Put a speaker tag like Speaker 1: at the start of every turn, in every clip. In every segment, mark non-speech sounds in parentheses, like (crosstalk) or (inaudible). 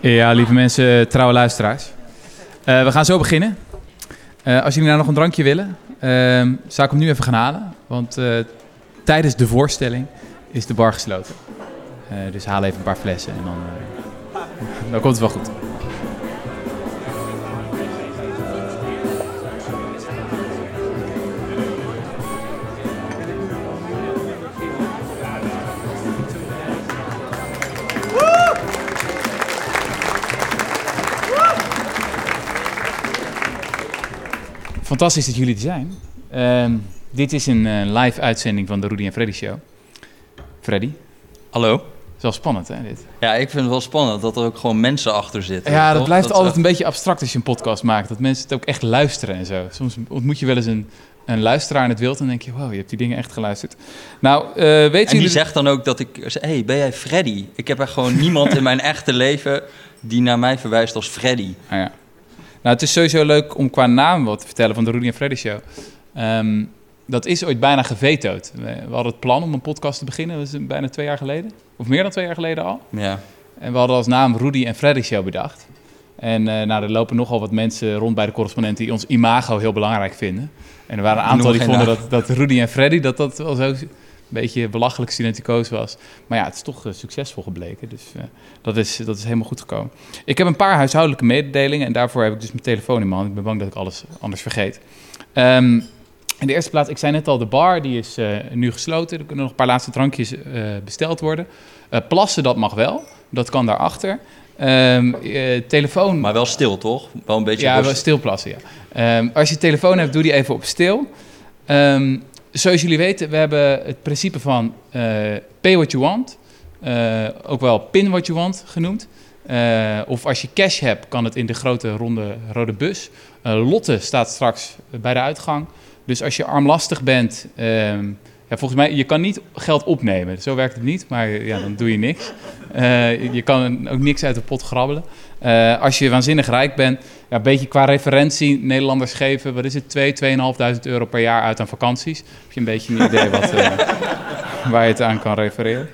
Speaker 1: Ja, lieve mensen, trouwe luisteraars. Eh, we gaan zo beginnen. Eh, als jullie nou nog een drankje willen, uh, zou ik hem nu even gaan halen. Want eh, tijdens de voorstelling is de bar gesloten. Dus haal even een paar flessen en dan, dan komt het wel goed. Fantastisch dat jullie er zijn. Ehm, dit is een eh, live uitzending van de Rudy en Freddy Show. Freddy,
Speaker 2: Hallo?
Speaker 1: is wel spannend hè dit?
Speaker 2: Ja, ik vind het wel spannend dat er ook gewoon mensen achter zitten.
Speaker 1: Ja, dat blijft altijd
Speaker 2: echt-
Speaker 1: een beetje abstract als je een podcast maakt. Dat mensen het ook echt luisteren en zo. Soms ontmoet je wel eens een, een luisteraar in het wild en denk je... wow, je hebt die dingen echt geluisterd. Nou, eh weten
Speaker 2: En die zegt dan ook dat ik... Hé, hey, ben jij Freddy? Ik heb echt gewoon niemand in mijn (laughs) echte leven die naar mij verwijst als Freddy.
Speaker 1: Ah, ja. Nou, het is sowieso leuk om qua naam wat te vertellen van de Rudy en Freddy Show. Ehm, dat is ooit bijna gevetood. We, we hadden het plan om een podcast te beginnen, dat is bijna twee jaar geleden. Of meer dan twee jaar geleden al.
Speaker 2: Ja.
Speaker 1: En we hadden als naam Rudy en Freddy Show bedacht. En eh, nou, er lopen nogal wat mensen rond bij de correspondenten die ons imago heel belangrijk vinden. En er waren een aantal die vonden dat, dat Rudy en Freddy dat dat wel zo beetje belachelijk studenticoos was. Maar ja, het is toch eh, succesvol gebleken. Dus eh, dat, is, dat is helemaal goed gekomen. Ik heb een paar huishoudelijke mededelingen en daarvoor heb ik dus mijn telefoon in mijn hand. Ik ben bang dat ik alles anders vergeet. Ehm, in de eerste plaats, ik zei net al, de bar die is eh, nu gesloten. Er kunnen nog een paar laatste drankjes besteld worden. Plassen, dat mag wel. Dat kan daarachter. Ehm eh, telefoon...
Speaker 2: Maar wel stil, toch? Wel een beetje
Speaker 1: ja, wel
Speaker 2: rustig.
Speaker 1: stilplassen, ja. Ehm, als je telefoon hebt, doe die even op stil. Zoals jullie weten, we hebben het principe van eh, pay what you want. Eh, ook wel pin what you want genoemd. Eh, of als je cash hebt, kan het in de grote ronde rode bus. Lotte staat straks bij de uitgang. Dus als je armlastig bent, ehm, ja, volgens mij, je kan niet geld opnemen. Zo werkt het niet, maar ja, dan doe je niks. Eh, je kan ook niks uit de pot grabbelen. Eh, als je waanzinnig rijk bent, ja, een beetje qua referentie, Nederlanders geven, wat is het, 2, 2.500 euro per jaar uit aan vakanties. Heb je een beetje een idee wat, eh, (laughs) waar je het aan kan refereren.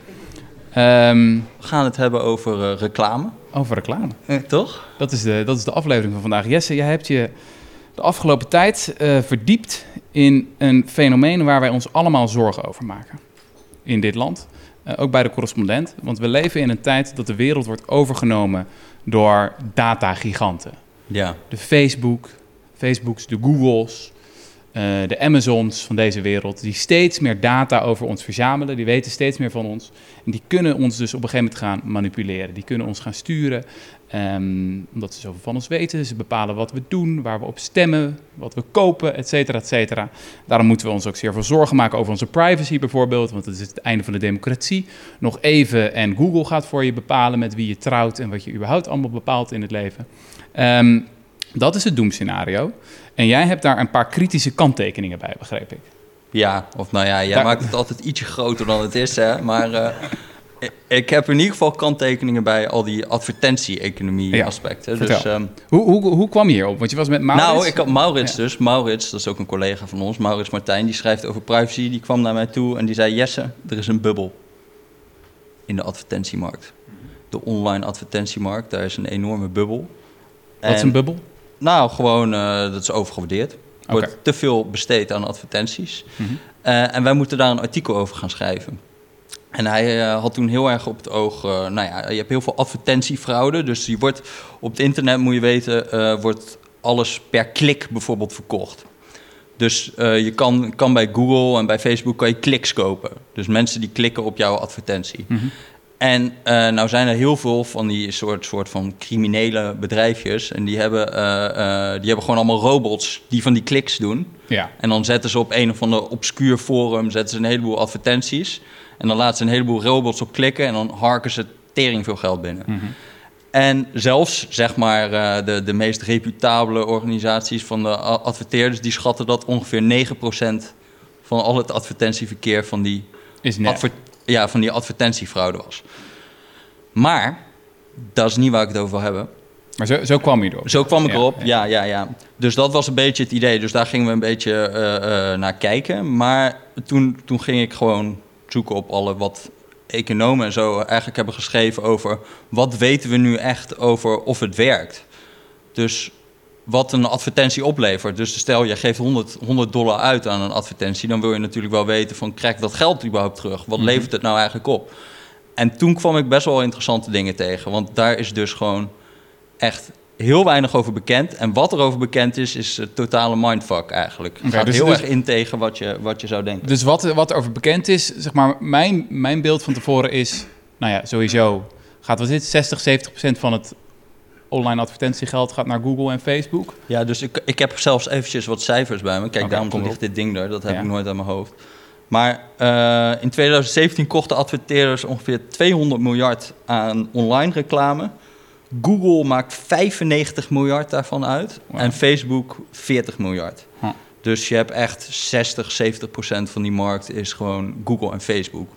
Speaker 1: Ehm,
Speaker 2: We gaan het hebben over reclame.
Speaker 1: over reclame.
Speaker 2: Eh, toch?
Speaker 1: Dat is, de, dat is de aflevering van vandaag. Jesse, jij hebt je de afgelopen tijd eh, verdiept in een fenomeen waar wij ons allemaal zorgen over maken. In dit land. Eh, ook bij de correspondent. Want we leven in een tijd dat de wereld wordt overgenomen door datagiganten.
Speaker 2: Ja.
Speaker 1: De Facebook, Facebooks, de Googles, eh, de Amazons van deze wereld, die steeds meer data over ons verzamelen, die weten steeds meer van ons. En die kunnen ons dus op een gegeven moment gaan manipuleren. Die kunnen ons gaan sturen, ehm, omdat ze zoveel van ons weten. Ze bepalen wat we doen, waar we op stemmen, wat we kopen, et cetera, et cetera. Daarom moeten we ons ook zeer veel zorgen maken over onze privacy bijvoorbeeld, want het is het einde van de democratie. Nog even en Google gaat voor je bepalen met wie je trouwt en wat je überhaupt allemaal bepaalt in het leven. Ehm, dat is het doemscenario. En jij hebt daar een paar kritische kanttekeningen bij, begreep ik.
Speaker 2: Ja, of nou ja, jij
Speaker 1: Daar-
Speaker 2: maakt het altijd ietsje groter dan het is, hè. Maar eh, ik- ik heb in ieder geval kanttekeningen bij al die advertentie-economie
Speaker 1: Ja,
Speaker 2: aspecten.
Speaker 1: vertel.
Speaker 2: Dus, ehm,
Speaker 1: Hoe, hoe, hoe kwam je hierop? Want je was met Maurits.
Speaker 2: Nou, ik had Maurits
Speaker 1: Ja.
Speaker 2: dus. Maurits, dat is ook een collega van ons. Maurits Martijn, die schrijft over privacy. Die kwam naar mij toe en die zei... Jesse, er is een bubbel in de advertentiemarkt. De online advertentiemarkt, daar is een enorme bubbel.
Speaker 1: Wat is
Speaker 2: En-
Speaker 1: een bubbel?
Speaker 2: Nou, gewoon, eh, dat is overgewaardeerd. Er wordt te veel besteed aan advertenties.
Speaker 1: Mhm.
Speaker 2: Eh, en wij moeten daar een artikel over gaan schrijven. En hij eh, had toen heel erg op het oog, eh, nou ja, je hebt heel veel advertentiefraude. Dus je wordt, op het internet moet je weten, eh, wordt alles per klik bijvoorbeeld verkocht. Dus je kan, kan bij Google en bij Facebook kan je kliks kopen. Dus mensen die klikken op jouw advertentie.
Speaker 1: Mhm.
Speaker 2: En eh, nou zijn er heel veel van die soort, soort van criminele bedrijfjes. En die hebben, eh, eh, die hebben gewoon allemaal robots die van die kliks doen.
Speaker 1: Ja.
Speaker 2: En dan zetten ze op een of ander obscuur forum zetten ze een heleboel advertenties. En dan laten ze een heleboel robots op klikken en dan harken ze tering veel geld binnen.
Speaker 1: Mhm.
Speaker 2: En zelfs, zeg maar, de, de meest reputabele organisaties van de adverteerders... die schatten dat ongeveer 9% van al het advertentieverkeer van die,
Speaker 1: Is net.
Speaker 2: Ja, van die advertentiefraude was. Maar, dat is niet waar ik het over wil hebben.
Speaker 1: Maar zo, zo kwam je erop.
Speaker 2: Zo kwam ik
Speaker 1: Ja,
Speaker 2: erop,
Speaker 1: ja.
Speaker 2: ja, ja, ja. Dus dat was een beetje het idee. Dus daar gingen we een beetje eh, eh, naar kijken. Maar toen, toen ging ik gewoon zoeken op alle wat economen en zo eigenlijk hebben geschreven over wat weten we nu echt over of het werkt. Dus wat een advertentie oplevert. Dus stel, je geeft 100, 100 dollar uit aan een advertentie, dan wil je natuurlijk wel weten van krijg ik dat geld überhaupt terug? Wat
Speaker 1: Mhm.
Speaker 2: levert het nou eigenlijk op? En toen kwam ik best wel interessante dingen tegen, want daar is dus gewoon echt heel weinig over bekend. En wat er over bekend is, is een totale mindfuck eigenlijk. Het
Speaker 1: Oké,
Speaker 2: gaat
Speaker 1: dus-
Speaker 2: heel
Speaker 1: dus-
Speaker 2: erg in tegen wat je, wat je zou denken.
Speaker 1: Dus wat, wat er over bekend is, zeg maar, mijn, mijn beeld van tevoren is, nou ja, sowieso gaat wat dit, 60, 70 procent van het online advertentiegeld gaat naar Google en Facebook.
Speaker 2: Ja, dus ik, ik heb zelfs eventjes wat cijfers bij me. Kijk, daarom ligt
Speaker 1: op.
Speaker 2: dit ding er. Dat heb
Speaker 1: Ja.
Speaker 2: ik nooit aan mijn hoofd. Maar eh, in 2017 kochten adverteerders ongeveer 200 miljard aan online reclame. Google maakt 95 miljard daarvan uit. En Facebook 40 miljard.
Speaker 1: Huh.
Speaker 2: Dus je hebt echt 60, 70 procent van die markt is gewoon Google en Facebook.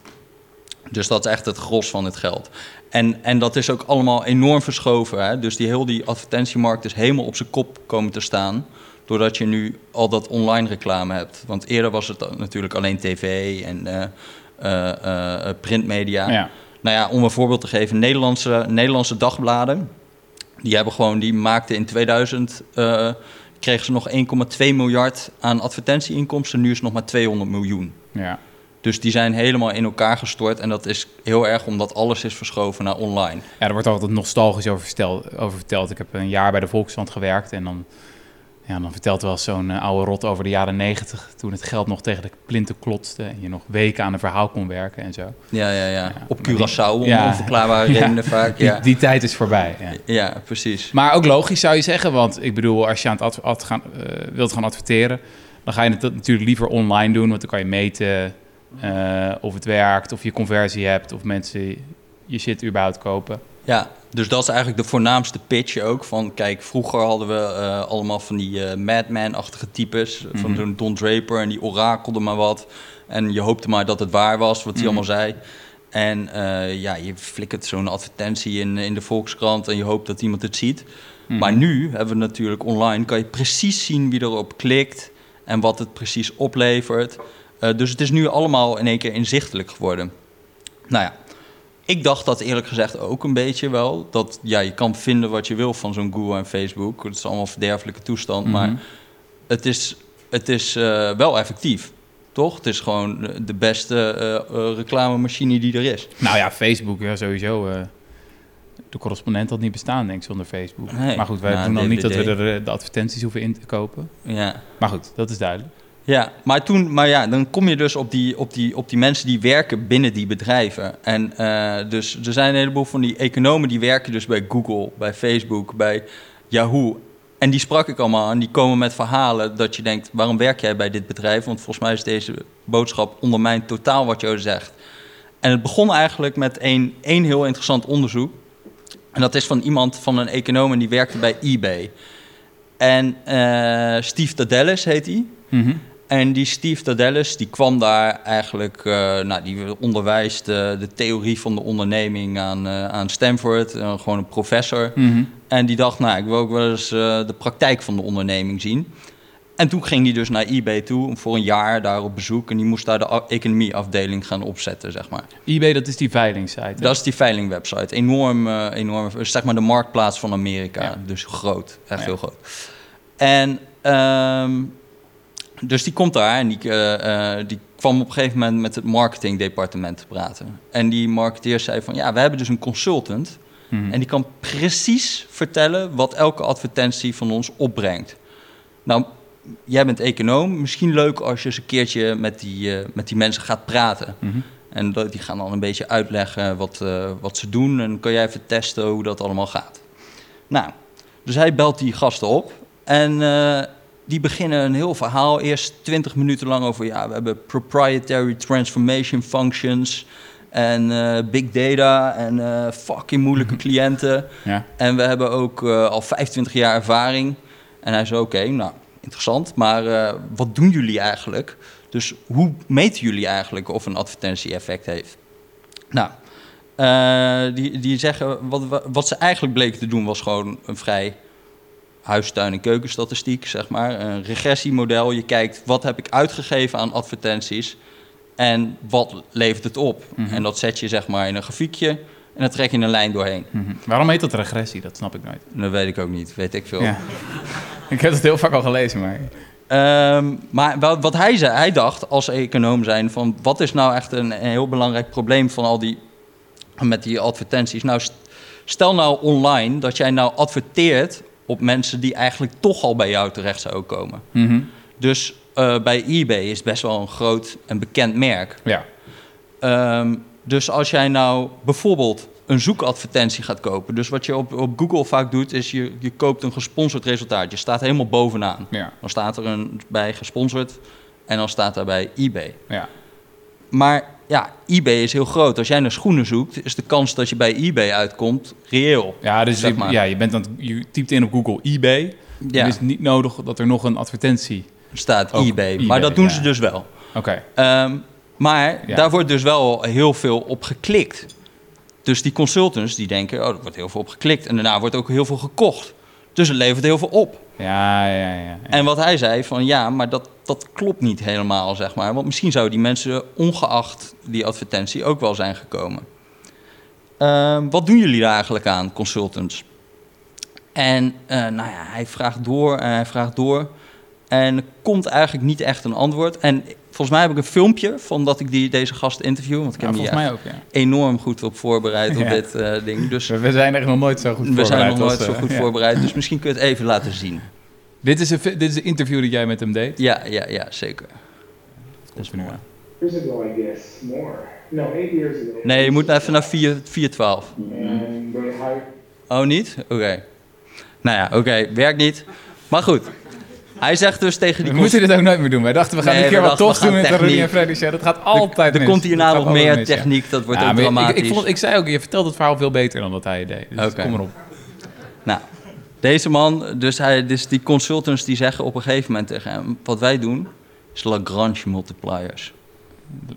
Speaker 2: Dus dat is echt het gros van het geld. En, en dat is ook allemaal enorm verschoven. Hè? Dus die heel die advertentiemarkt is helemaal op zijn kop komen te staan. Doordat je nu al dat online reclame hebt. Want eerder was het natuurlijk alleen tv en eh, eh, eh, printmedia.
Speaker 1: Ja.
Speaker 2: Nou ja, om een voorbeeld te geven, Nederlandse, Nederlandse dagbladen, die hebben gewoon, die maakten in 2000, eh, kregen ze nog 1,2 miljard aan advertentieinkomsten, nu is het nog maar 200 miljoen.
Speaker 1: ja.
Speaker 2: Dus die zijn helemaal in elkaar gestort en dat is heel erg omdat alles is verschoven naar online.
Speaker 1: Ja, er wordt altijd nostalgisch over, verstel- over verteld. Ik heb een jaar bij de Volkskrant gewerkt en dan, ja, dan vertelt wel eens zo'n eh, oude rot over de jaren negentig, toen het geld nog tegen de plinten klotste en je nog weken aan een verhaal kon werken en zo.
Speaker 2: Ja, ja, ja. Op Curaçao, om
Speaker 1: Ja.
Speaker 2: onverklaarbare (laughs)
Speaker 1: Ja.
Speaker 2: redenen vaak.
Speaker 1: Die, tijd is voorbij. Ja.
Speaker 2: precies.
Speaker 1: Maar ook logisch zou je zeggen, want ik bedoel, als je aan het ad- gaan, eh, wilt gaan adverteren, dan ga je het natuurlijk liever online doen, want dan kan je meten eh, of het werkt, of je conversie hebt, of mensen je shit überhaupt kopen.
Speaker 2: Ja, dus dat is eigenlijk de voornaamste pitch ook. Van kijk, vroeger hadden we eh, allemaal van die eh, Madman-achtige types. Van
Speaker 1: Mhm.
Speaker 2: zo'n Don Draper en die orakelde maar wat. En je hoopte maar dat het waar was, wat hij
Speaker 1: Mhm.
Speaker 2: allemaal zei. En ja, je flikkert zo'n advertentie in, in de Volkskrant en je hoopt dat iemand het ziet.
Speaker 1: Mhm.
Speaker 2: Maar nu hebben we natuurlijk online, kan je precies zien wie erop klikt en wat het precies oplevert. Eh, dus het is nu allemaal in één keer inzichtelijk geworden. Nou ja, ik dacht dat eerlijk gezegd ook een beetje wel. Dat ja, je kan vinden wat je wil van zo'n Google en Facebook. Het is allemaal verderfelijke toestand.
Speaker 1: Mhm.
Speaker 2: Maar het is, het is eh, wel effectief. Toch? Het is gewoon de beste eh, reclamemachine die er is.
Speaker 1: Nou ja, Facebook, ja, sowieso. de correspondent had niet bestaan, denk ik, zonder Facebook.
Speaker 2: Nee,
Speaker 1: maar goed, wij
Speaker 2: na
Speaker 1: doen dan niet dat we er de advertenties hoeven in te kopen.
Speaker 2: Ja.
Speaker 1: Maar goed, dat is duidelijk.
Speaker 2: Ja, maar, toen, maar ja, dan kom je dus op die, op, die, op die mensen die werken binnen die bedrijven. En eh, dus er zijn een heleboel van die economen die werken dus bij Google, bij Facebook, bij Yahoo. En die sprak ik allemaal en die komen met verhalen dat je denkt, waarom werk jij bij dit bedrijf? Want volgens mij is deze boodschap ondermijnt totaal wat je zegt. En het begon eigenlijk met één, één heel interessant onderzoek. En dat is van iemand, van een econoom die werkte bij eBay. En eh, Steve Tadellis heet hij.
Speaker 1: Mhm.
Speaker 2: En die Steve Tadellis, die kwam daar eigenlijk, eh, nou, die onderwijst eh, de theorie van de onderneming aan, eh, aan Stanford, gewoon een professor.
Speaker 1: Mhm.
Speaker 2: En die dacht, nou, ik wil ook wel eens de praktijk van de onderneming zien. En toen ging hij dus naar eBay toe voor een jaar daar op bezoek. En die moest daar de economieafdeling gaan opzetten, zeg maar.
Speaker 1: eBay, dat is die veilingsite. hè?
Speaker 2: Dat is die veilingwebsite. Enorm, eh, enorm, zeg maar de marktplaats van Amerika.
Speaker 1: Ja.
Speaker 2: Dus groot, echt
Speaker 1: Ja.
Speaker 2: heel groot. En ehm, dus die komt daar en die, eh, eh, die kwam op een gegeven moment met het marketingdepartement te praten. En die marketeer zei van, ja, we hebben dus een consultant...
Speaker 1: Mhm.
Speaker 2: En die kan precies vertellen wat elke advertentie van ons opbrengt. Nou, jij bent econoom. Misschien leuk als je eens een keertje met die, eh, met die mensen gaat praten.
Speaker 1: Mhm.
Speaker 2: En dat- die gaan dan een beetje uitleggen wat, wat ze doen. En kan jij even testen hoe dat allemaal gaat. Nou, dus hij belt die gasten op. En die beginnen een heel verhaal. Eerst 20 minuten lang over... ja, we hebben proprietary transformation functions... en eh, big data en eh, fucking moeilijke cliënten.
Speaker 1: Ja.
Speaker 2: En we hebben ook eh, al 25 jaar ervaring. En hij zei, oké, nou, interessant. Maar wat doen jullie eigenlijk? Dus hoe meten jullie eigenlijk of een advertentie effect heeft? Nou, die, die zeggen, wat, wat ze eigenlijk bleken te doen was gewoon een vrij huistuin- en keukenstatistiek, zeg maar. Een regressiemodel. Je kijkt, wat heb ik uitgegeven aan advertenties? En wat levert het op?
Speaker 1: Mhm.
Speaker 2: En dat zet je zeg maar in een grafiekje en dan trek je een lijn doorheen.
Speaker 1: Mhm. Waarom heet dat regressie? Dat snap ik nooit.
Speaker 2: Dat weet ik ook niet, weet ik veel.
Speaker 1: Ja. (laughs) ik heb het heel vaak al gelezen, maar...
Speaker 2: Ehm, maar wat, hij zei, hij dacht als econoom zijn van wat is nou echt een, een heel belangrijk probleem van al die met die advertenties. Nou, st- stel nou online dat jij nou adverteert op mensen die eigenlijk toch al bij jou terecht zouden komen.
Speaker 1: Mhm.
Speaker 2: Dus eh, bij eBay is best wel een groot en bekend merk.
Speaker 1: Ja.
Speaker 2: Ehm, dus als jij nou bijvoorbeeld een zoekadvertentie gaat kopen. Dus wat je op, op Google vaak doet, is je, je koopt een gesponsord resultaat. Je staat helemaal bovenaan.
Speaker 1: Ja.
Speaker 2: Dan staat er een, bij gesponsord en dan staat daarbij eBay.
Speaker 1: Ja.
Speaker 2: Maar ja, eBay is heel groot. Als jij naar schoenen zoekt, is de kans dat je bij eBay uitkomt reëel.
Speaker 1: Ja, dus
Speaker 2: Zeg
Speaker 1: je,
Speaker 2: maar.
Speaker 1: ja, je, bent dan, je typt in op Google eBay.
Speaker 2: Ja.
Speaker 1: Dan is het niet nodig dat er nog een advertentie...
Speaker 2: staat
Speaker 1: Ook
Speaker 2: eBay.
Speaker 1: eBay,
Speaker 2: Maar dat doen
Speaker 1: ja.
Speaker 2: ze dus wel.
Speaker 1: Oké.
Speaker 2: Ehm, maar
Speaker 1: Ja.
Speaker 2: daar wordt dus wel heel veel op geklikt. Dus die consultants die denken, oh, er wordt heel veel op geklikt. En daarna wordt ook heel veel gekocht. Dus het levert heel veel op.
Speaker 1: Ja, ja, ja. ja.
Speaker 2: En wat hij zei van ja, maar dat, dat klopt niet helemaal, zeg maar. Want misschien zouden die mensen ongeacht die advertentie ook wel zijn gekomen. Ehm, wat doen jullie daar eigenlijk aan, consultants? En eh, nou ja, hij vraagt door en hij vraagt door. En er komt eigenlijk niet echt een antwoord. En volgens mij heb ik een filmpje van dat ik die, deze gast interview. Want ik
Speaker 1: Ja,
Speaker 2: heb me
Speaker 1: volgens
Speaker 2: hier
Speaker 1: mij ook, ja.
Speaker 2: enorm goed op voorbereid op
Speaker 1: Ja.
Speaker 2: dit eh, ding. Dus
Speaker 1: We, we zijn echt nog nooit zo goed
Speaker 2: we zijn
Speaker 1: voorbereid
Speaker 2: nog nooit
Speaker 1: als,
Speaker 2: zo goed
Speaker 1: ja.
Speaker 2: voorbereid. Dus misschien kun je het even laten zien.
Speaker 1: Dit is, een, dit is een interview dat jij met hem deed.
Speaker 2: Ja, ja, ja, zeker.
Speaker 1: Dat is
Speaker 3: years ago, I guess, more. No, eight years ago.
Speaker 2: Nee, je moet even naar 4, 412.
Speaker 3: And they hired
Speaker 2: Oh, niet? Oké. Nou ja, oké, werkt niet. Maar goed. Hij zegt dus tegen die...
Speaker 1: We moeten dit ook nooit meer doen. Wij dachten, we gaan
Speaker 2: Nee,
Speaker 1: een keer wat tofs
Speaker 2: we
Speaker 1: doen met de Rudy en Freddy. Dat gaat altijd
Speaker 2: er
Speaker 1: mis.
Speaker 2: komt hierna nog meer
Speaker 1: mis, ja.
Speaker 2: techniek, dat wordt
Speaker 1: Ja,
Speaker 2: ook dramatisch.
Speaker 1: Ik, ik, vond, ik zei ook, je vertelt het verhaal veel beter dan dat hij deed. Dus
Speaker 2: Oké.
Speaker 1: kom erop.
Speaker 2: Nou, deze man, dus, hij, dus die consultants die zeggen op een gegeven moment tegen hem... Wat wij doen, is Lagrange multipliers.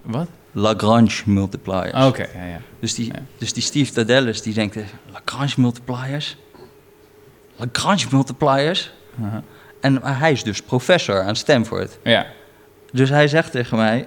Speaker 1: Wat?
Speaker 2: Lagrange multipliers.
Speaker 1: Oké, ja, ja.
Speaker 2: Dus, die, dus die Steve Tadellis, die denkt... Lagrange multipliers? Lagrange multipliers?
Speaker 1: Aha.
Speaker 2: En hij is dus professor aan Stanford.
Speaker 1: Ja,
Speaker 2: Dus hij zegt tegen mij: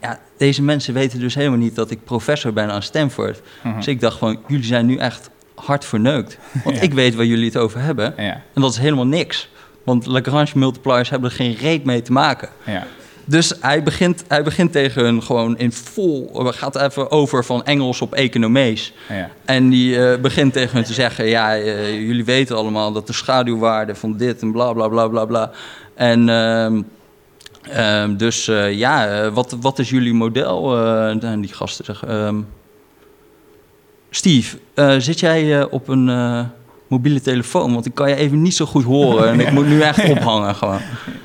Speaker 2: Ja, deze mensen weten dus helemaal niet dat ik professor ben aan Stanford.
Speaker 1: Mhm.
Speaker 2: Dus ik dacht van, jullie zijn nu echt hard verneukt. Want (laughs)
Speaker 1: Ja.
Speaker 2: ik weet waar jullie het over hebben.
Speaker 1: ja,
Speaker 2: En dat is helemaal niks. Want Lagrange multipliers hebben er geen reet mee te maken.
Speaker 1: ja.
Speaker 2: Dus hij begint, hij begint tegen hun gewoon in vol... gaat even over van Engels op economees.
Speaker 1: ja.
Speaker 2: En die eh, begint tegen hun te zeggen: Ja, eh, jullie weten allemaal dat de schaduwwaarde van dit en bla bla bla bla bla. En ehm, ehm, dus eh, ja, wat, wat is jullie model? En die gasten zeggen: ehm, Steve, zit jij op een mobiele telefoon? Want ik kan je even niet zo goed horen en ik (laughs) moet nu echt ophangen gewoon.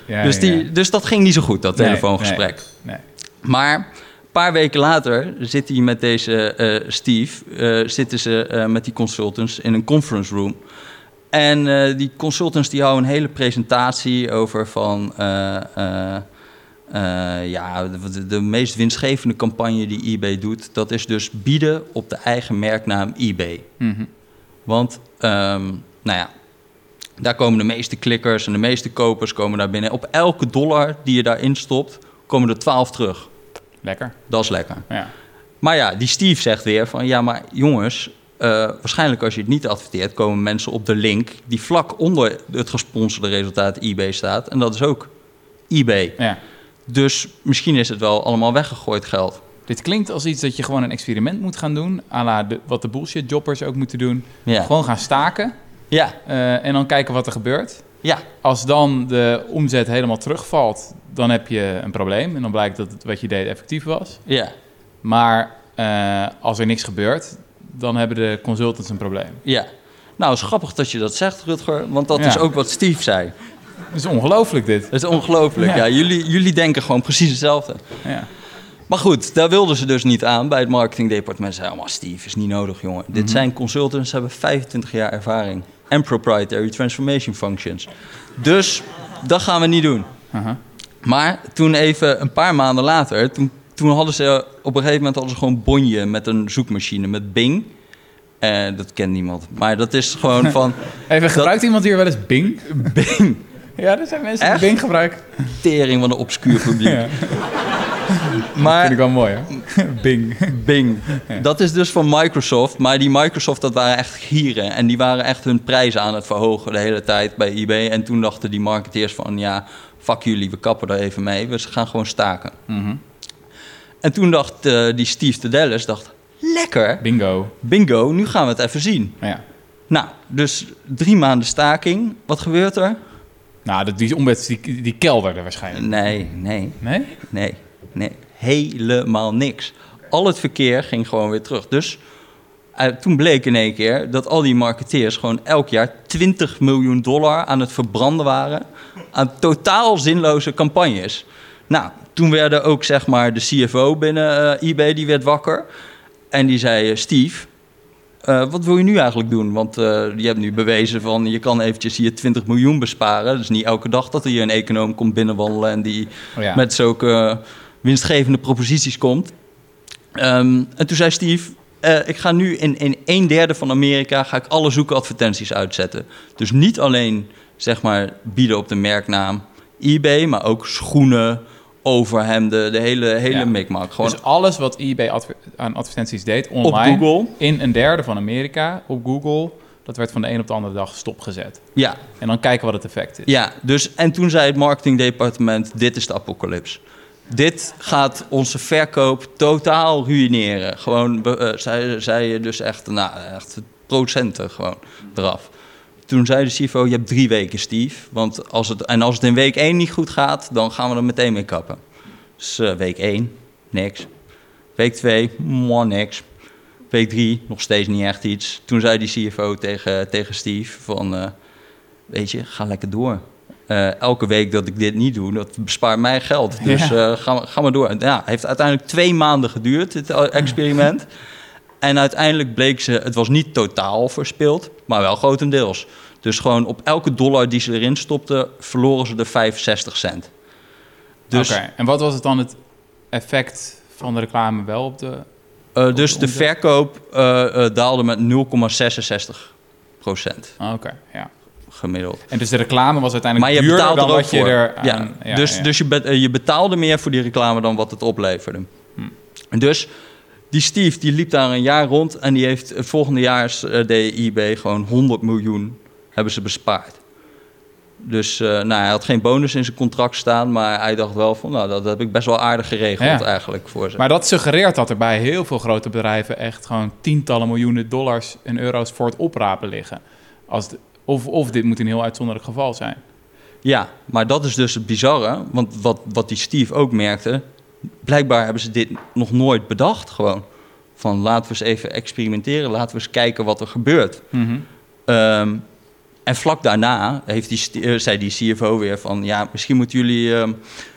Speaker 1: ja
Speaker 2: dus, die, dus dat ging niet zo goed, dat
Speaker 1: Nee,
Speaker 2: telefoongesprek.
Speaker 1: Nee.
Speaker 2: Maar een paar weken later zit hij met deze eh, Steve, eh, zitten ze eh, met die consultants in een conference room. En die consultants die houden een hele presentatie over van, ja, de, meest winstgevende campagne die eBay doet, dat is dus bieden op de eigen merknaam eBay.
Speaker 1: Mhm.
Speaker 2: Want, ehm, nou ja, daar komen de meeste klikkers en de meeste kopers komen daar binnen. Op elke dollar die je daarin stopt, komen er 12 terug.
Speaker 1: Lekker.
Speaker 2: Dat is lekker.
Speaker 1: Ja.
Speaker 2: Maar ja, die Steve zegt weer van... ja, maar jongens, eh, waarschijnlijk als je het niet adverteert... komen mensen op de link die vlak onder het gesponsorde resultaat eBay staat. En dat is ook eBay.
Speaker 1: ja.
Speaker 2: Dus misschien is het wel allemaal weggegooid geld.
Speaker 1: Dit klinkt als iets dat je gewoon een experiment moet gaan doen. à la de, wat de bullshit jobbers ook moeten doen.
Speaker 2: Ja,
Speaker 1: Gewoon gaan staken.
Speaker 2: ja,
Speaker 1: eh, en dan kijken wat er gebeurt.
Speaker 2: ja,
Speaker 1: Als dan de omzet helemaal terugvalt, dan heb je een probleem. En dan blijkt dat het, wat je deed effectief was.
Speaker 2: ja,
Speaker 1: Maar eh, als er niks gebeurt, dan hebben de consultants een probleem.
Speaker 2: ja. Nou, het is grappig dat je dat zegt, Rutger. Want dat
Speaker 1: Ja.
Speaker 2: is ook wat Steve zei.
Speaker 1: Dat is ongelooflijk dit.
Speaker 2: Dat is ongelooflijk.
Speaker 1: Ja.
Speaker 2: Ja. jullie, jullie denken gewoon precies hetzelfde.
Speaker 1: Ja.
Speaker 2: Maar goed, daar wilden ze dus niet aan bij het marketingdepartement. Ze zeiden, maar Steve is niet nodig, jongen. Dit
Speaker 1: Mhm.
Speaker 2: zijn consultants, ze hebben 25 jaar ervaring. En proprietary transformation functions. Dus dat gaan we niet doen.
Speaker 1: Aha.
Speaker 2: Maar toen even een paar maanden later, toen, toen hadden ze op een gegeven moment hadden ze gewoon bonje met een zoekmachine, met Bing. Eh, dat kent niemand. Maar dat is gewoon (laughs) van
Speaker 1: Even, gebruikt iemand hier wel eens Bing?
Speaker 2: Bing. (laughs)
Speaker 1: Ja, er zijn mensen die
Speaker 2: Echt?
Speaker 1: Bing gebruiken.
Speaker 2: Tering van een obscuur publiek. (laughs)
Speaker 1: Ja. (laughs)
Speaker 2: Maar
Speaker 1: Vind ik wel mooi, hè? (laughs) Bing.
Speaker 2: Bing. Dat is dus van Microsoft. Maar die Microsoft, dat waren echt gieren. En die waren echt hun prijzen aan het verhogen de hele tijd bij eBay. En toen dachten die marketeers van... ja, fuck jullie, we kappen er even mee. We gaan gewoon staken.
Speaker 1: Mhm.
Speaker 2: En toen dacht eh, die Steve Tadelis, dacht... lekker,
Speaker 1: Bingo.
Speaker 2: bingo, nu gaan we het even zien.
Speaker 1: Ja.
Speaker 2: Nou, dus drie maanden staking. Wat gebeurt er?
Speaker 1: Nou, die omzet die, die kelderde waarschijnlijk.
Speaker 2: Nee, nee,
Speaker 1: Nee?
Speaker 2: nee, nee. Helemaal niks. Al het verkeer ging gewoon weer terug. Dus eh, toen bleek in één keer dat al die marketeers gewoon elk jaar 20 miljoen dollar aan het verbranden waren aan totaal zinloze campagnes. Nou, toen werden ook zeg maar de CFO binnen eh, eBay die werd wakker en die zei: eh, Steve, wat wil je nu eigenlijk doen? Want je hebt nu bewezen van je kan eventjes hier 20 miljoen besparen. Dus niet elke dag dat er hier een econoom komt binnenwandelen en die
Speaker 1: Oh ja.
Speaker 2: met zulke winstgevende proposities komt. Ehm, en toen zei Steve, eh, ik ga nu in, in een derde van Amerika ga ik alle zoekadvertenties uitzetten. Dus niet alleen zeg maar bieden op de merknaam eBay, maar ook schoenen, overhemden, de hele, hele
Speaker 1: Ja.
Speaker 2: mikmak. Gewoon
Speaker 1: Dus alles wat eBay adver- aan advertenties deed
Speaker 2: op
Speaker 1: online...
Speaker 2: Google.
Speaker 1: in een derde van Amerika op Google... dat werd van de een op de andere dag stopgezet.
Speaker 2: Ja,
Speaker 1: En dan kijken wat het effect is.
Speaker 2: Ja, dus, en toen zei het marketingdepartement: Dit is de apocalyps. Dit gaat onze verkoop totaal ruïneren. Gewoon, be- eh, zij dus echt, nou, echt procenten gewoon eraf. Toen zei de CFO: Je hebt drie weken, Steve. Want als het, en als het in week één niet goed gaat, dan gaan we er meteen mee kappen. Dus eh, week één, niks. Week twee, mwah, niks. Week drie, nog steeds niet echt iets. Toen zei die CFO tegen, tegen Steve: van, eh, Weet je, ga lekker door. Eh, elke week dat ik dit niet doe, dat bespaart mij geld. Dus
Speaker 1: Ja.
Speaker 2: eh, ga, maar- ga maar door. Ja, het heeft uiteindelijk twee maanden geduurd, dit (laughs) experiment. En uiteindelijk bleek ze, het was niet totaal verspild, maar wel grotendeels. Dus gewoon op elke dollar die ze erin stopten, verloren ze er 65 cent. Dus,
Speaker 1: Oké, en wat was het dan het effect van de reclame wel op de...
Speaker 2: eh, dus de verkoop daalde met 0,66 procent
Speaker 1: Ah, Oké, ja.
Speaker 2: Gemiddeld.
Speaker 1: En dus de reclame was uiteindelijk
Speaker 2: Maar je
Speaker 1: duurder
Speaker 2: betaalt
Speaker 1: dan
Speaker 2: er ook
Speaker 1: wat je
Speaker 2: voor.
Speaker 1: er
Speaker 2: ja.
Speaker 1: aan... ja,
Speaker 2: dus
Speaker 1: ja.
Speaker 2: dus je, eh, je betaalde meer voor die reclame dan wat het opleverde.
Speaker 1: Hm.
Speaker 2: En Dus die Steve die liep daar een jaar rond en die heeft het volgende jaar eh, eBay gewoon 100 miljoen hebben ze bespaard. Dus eh, nou, hij had geen bonus in zijn contract staan, maar hij dacht wel van, nou, dat heb ik best wel aardig geregeld
Speaker 1: Ja.
Speaker 2: eigenlijk voor ze.
Speaker 1: Maar dat suggereert dat er bij heel veel grote bedrijven echt gewoon tientallen miljoenen dollars en euro's voor het oprapen liggen. Als de- of, of dit moet een heel uitzonderlijk geval zijn.
Speaker 2: Ja, maar dat is dus het bizarre. Want wat, wat die Steve ook merkte... blijkbaar hebben ze dit nog nooit bedacht gewoon. Van laten we eens even experimenteren. Laten we eens kijken wat er gebeurt.
Speaker 1: Mhm.
Speaker 2: Ehm, en vlak daarna heeft die, eh, zei die CFO weer van... ja, misschien moeten jullie... ehm,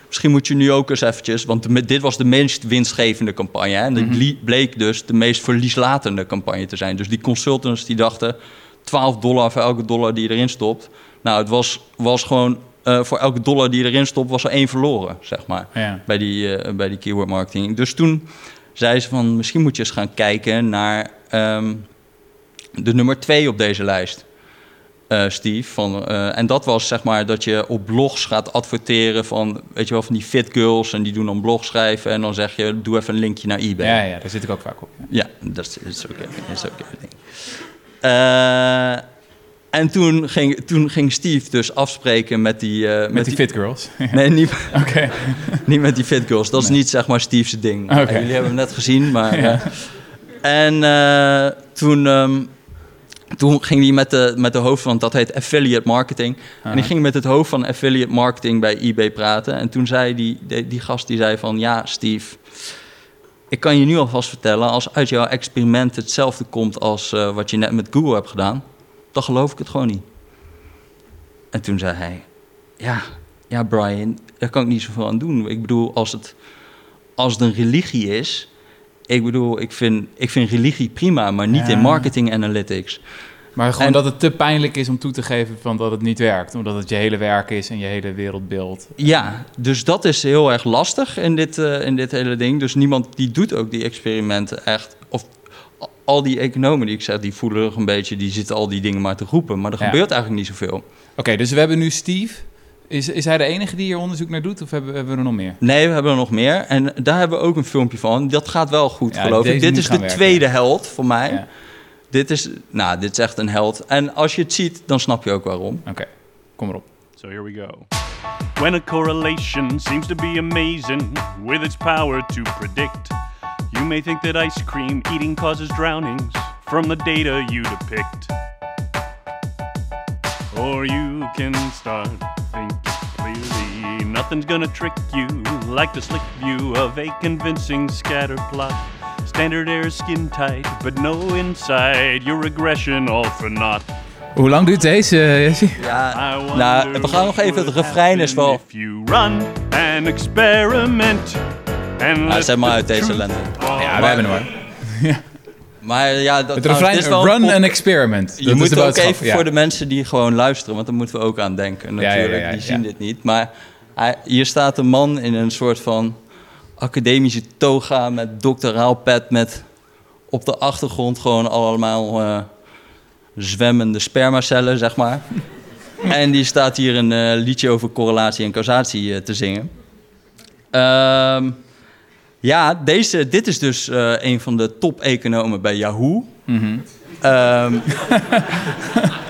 Speaker 2: Misschien moet je nu ook eens eventjes... want dit was de meest winstgevende campagne. Hè? En dit
Speaker 1: Mhm.
Speaker 2: bleek dus de meest verlieslatende campagne te zijn. Dus die consultants die dachten... 12 dollar voor elke dollar die je erin stopt. Nou, het was, was gewoon... eh, voor elke dollar die je erin stopt, was er één verloren, zeg maar
Speaker 1: Ja.
Speaker 2: bij die, eh, bij die keyword marketing. Dus toen zei ze van misschien moet je eens gaan kijken naar ehm, de nummer twee op deze lijst. eh, Steve. Van, en dat was zeg maar dat je op blogs gaat adverteren van, weet je wel, van die fit girls en die doen dan blog schrijven en dan zeg je, doe even een linkje naar eBay.
Speaker 1: Ja, ja, daar zit ik ook vaak op. ja.
Speaker 2: Dat is- is oké. is oké. Eh, en toen ging, toen ging Steve dus afspreken met die... eh,
Speaker 1: Met die fit girls. (laughs)
Speaker 2: Nee, niet, (laughs) niet met die fit girls. Dat is niet zeg maar Steve's ding. Eh, jullie hebben hem net gezien, maar...
Speaker 1: Ja.
Speaker 2: en toen, ehm, toen ging hij met de, met de hoofd van... Dat heet affiliate marketing. En die ging met het hoofd van affiliate marketing bij eBay praten. En toen zei die, die, die gast die zei van... Ja, Steve... Ik kan je nu alvast vertellen... Als uit jouw experiment hetzelfde komt... als eh, wat je net met Google hebt gedaan... dan geloof ik het gewoon niet. En toen zei hij... Ja, ja, Brian, daar kan ik niet zoveel aan doen. Ik bedoel, als het, als het een religie is... Ik bedoel, ik vind, ik vind religie prima, maar niet
Speaker 1: Ja.
Speaker 2: in marketing analytics.
Speaker 1: Maar gewoon
Speaker 2: En-
Speaker 1: dat het te pijnlijk is om toe te geven van dat het niet werkt. Omdat het je hele werk is en je hele wereldbeeld.
Speaker 2: Ja, dus dat is heel erg lastig in dit, eh, in dit hele ding. Dus niemand die doet ook die experimenten echt. Of al die economen die ik zeg, die voelen nog een beetje... die zitten al die dingen maar te roepen. Maar er
Speaker 1: Ja.
Speaker 2: gebeurt eigenlijk niet zoveel.
Speaker 1: Oké, dus we hebben nu Steve. Is, is hij de enige die hier onderzoek naar doet? Of hebben, hebben we er nog meer?
Speaker 2: Nee, we hebben er nog meer. En daar hebben we ook een filmpje van. Dat gaat wel goed,
Speaker 1: Ja,
Speaker 2: geloof ik. Dit is de
Speaker 1: werken.
Speaker 2: tweede held voor mij.
Speaker 1: Ja.
Speaker 2: Dit is, nou, dit is echt een held. En als je het ziet, dan snap je ook waarom.
Speaker 1: Oké, kom erop.
Speaker 4: So here we go. When a correlation seems to be amazing with its power to predict, you may think that ice cream eating causes drownings from the data you depict. Or you can start thinking clearly. Nothing's gonna trick you like the slick view of a convincing scatter plot. Standard error skin tight, but no inside. Your regression all for naught.
Speaker 1: Hoe lang duurt deze, eh, Jesse?
Speaker 2: Ja, nou, we gaan nog even. Het refrein is wel...
Speaker 4: If you run an experiment and let
Speaker 2: zet maar uit deze lente.
Speaker 1: Ja, we hebben hem hoor. (laughs)
Speaker 2: Maar ja, dat,
Speaker 1: Het refrein,
Speaker 2: dit is wel
Speaker 1: run an experiment.
Speaker 2: Je
Speaker 1: Dat
Speaker 2: moet ook even
Speaker 1: ja.
Speaker 2: voor de mensen die gewoon luisteren, want daar moeten we ook aan denken
Speaker 1: Ja, ja,
Speaker 2: natuurlijk.
Speaker 1: ja, ja,
Speaker 2: die zien
Speaker 1: ja.
Speaker 2: dit niet. Maar hij, hier staat een man in een soort van academische toga met doctoraal pet met op de achtergrond gewoon allemaal eh, zwemmende spermacellen, zeg maar. (laughs) en die staat hier een eh, liedje over correlatie en causatie eh, te zingen. Ehm, ja, deze, dit is dus een van de top-economen bij Yahoo. Ehm, (laughs)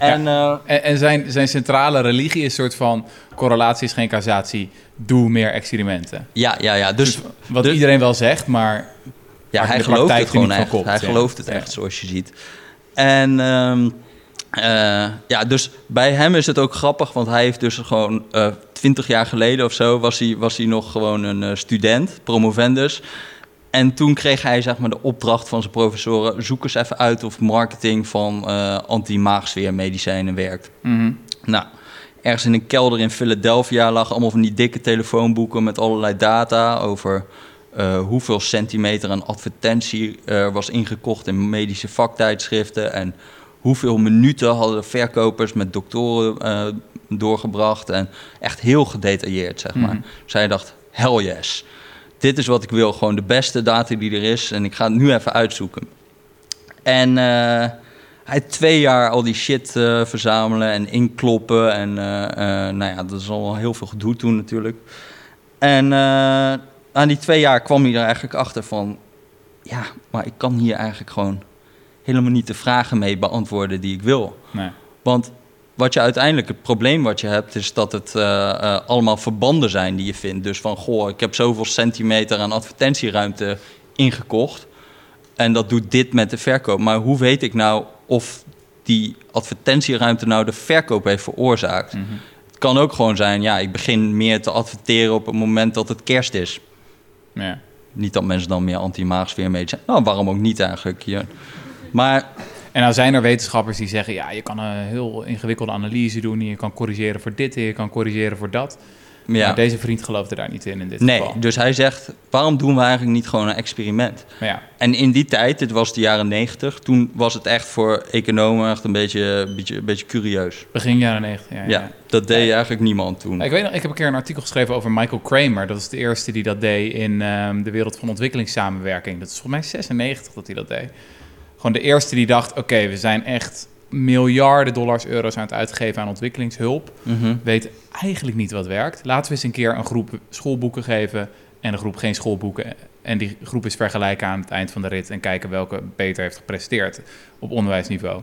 Speaker 2: en eh,
Speaker 1: En, en zijn, zijn centrale religie is een soort van... correlatie is geen causatie, doe meer experimenten.
Speaker 2: ja, ja, ja. Dus
Speaker 1: Wat
Speaker 2: Dus-
Speaker 1: iedereen wel zegt, maar...
Speaker 2: ja, hij gelooft het gewoon echt. hij
Speaker 1: ja.
Speaker 2: gelooft het echt, zoals je ziet. En ehm, eh, ja, dus bij hem is het ook grappig, want hij heeft dus gewoon twintig jaar geleden of zo was hij, was hij nog gewoon een eh, student, promovendus. En toen kreeg hij zeg maar de opdracht van zijn professoren: zoek eens even uit of marketing van eh anti-maagsfeermedicijnen werkt.
Speaker 1: Mhm.
Speaker 2: Nou, ergens in een kelder in Philadelphia lag allemaal van die dikke telefoonboeken met allerlei data over eh, hoeveel centimeter een advertentie er was ingekocht in medische vaktijdschriften en hoeveel minuten hadden verkopers met doktoren eh, doorgebracht en echt heel gedetailleerd, zeg maar.
Speaker 1: Mhm.
Speaker 2: Zij dacht, hell yes, dit is wat ik wil, gewoon de beste data die er is en ik ga het nu even uitzoeken. En eh, hij twee jaar al die shit eh, verzamelen en inkloppen. En eh, nou ja, dat is al wel heel veel gedoe toen natuurlijk. En aan die twee jaar kwam hij er eigenlijk achter van... Ja, maar ik kan hier eigenlijk gewoon helemaal niet de vragen mee beantwoorden die ik wil.
Speaker 1: Nee.
Speaker 2: Want wat je uiteindelijk, het probleem wat je hebt, is dat het eh, eh, allemaal verbanden zijn die je vindt. Dus van, goh, ik heb zoveel centimeter aan advertentieruimte ingekocht. En dat doet dit met de verkoop. Maar hoe weet ik nou of die advertentieruimte nou de verkoop heeft veroorzaakt?
Speaker 1: Mhm.
Speaker 2: Het kan ook gewoon zijn, ja, ik begin meer te adverteren op het moment dat het kerst is.
Speaker 1: Ja.
Speaker 2: Niet dat mensen dan meer anti-maagsfeer mee zijn. Nou, waarom ook niet eigenlijk? Ja. Maar
Speaker 1: En nou zijn er wetenschappers die zeggen... ja, je kan een heel ingewikkelde analyse doen... en je kan corrigeren voor dit en je kan corrigeren voor dat.
Speaker 2: ja.
Speaker 1: Maar deze vriend geloofde daar niet in, in dit
Speaker 2: Nee,
Speaker 1: geval.
Speaker 2: dus hij zegt, waarom doen we eigenlijk niet gewoon een experiment?
Speaker 1: Ja,
Speaker 2: En in die tijd, dit was de jaren negentig, toen was het echt voor economen echt een beetje, beetje, een beetje curieus.
Speaker 1: begin jaren 90. Ja,
Speaker 2: Ja,
Speaker 1: ja.
Speaker 2: dat deed eigenlijk niemand toen.
Speaker 1: Ik weet nog, ik heb een keer een artikel geschreven over Michael Kramer. Dat is de eerste die dat deed in ehm, de wereld van ontwikkelingssamenwerking. Dat is volgens mij 96 dat hij dat deed. Gewoon de eerste die dacht, oké, we zijn echt miljarden dollars, euro's aan het uitgeven aan ontwikkelingshulp.
Speaker 2: Mhm.
Speaker 1: Weet eigenlijk niet wat werkt. Laten we eens een keer een groep schoolboeken geven en een groep geen schoolboeken. En die groep is vergelijken aan het eind van de rit en kijken welke beter heeft gepresteerd op onderwijsniveau.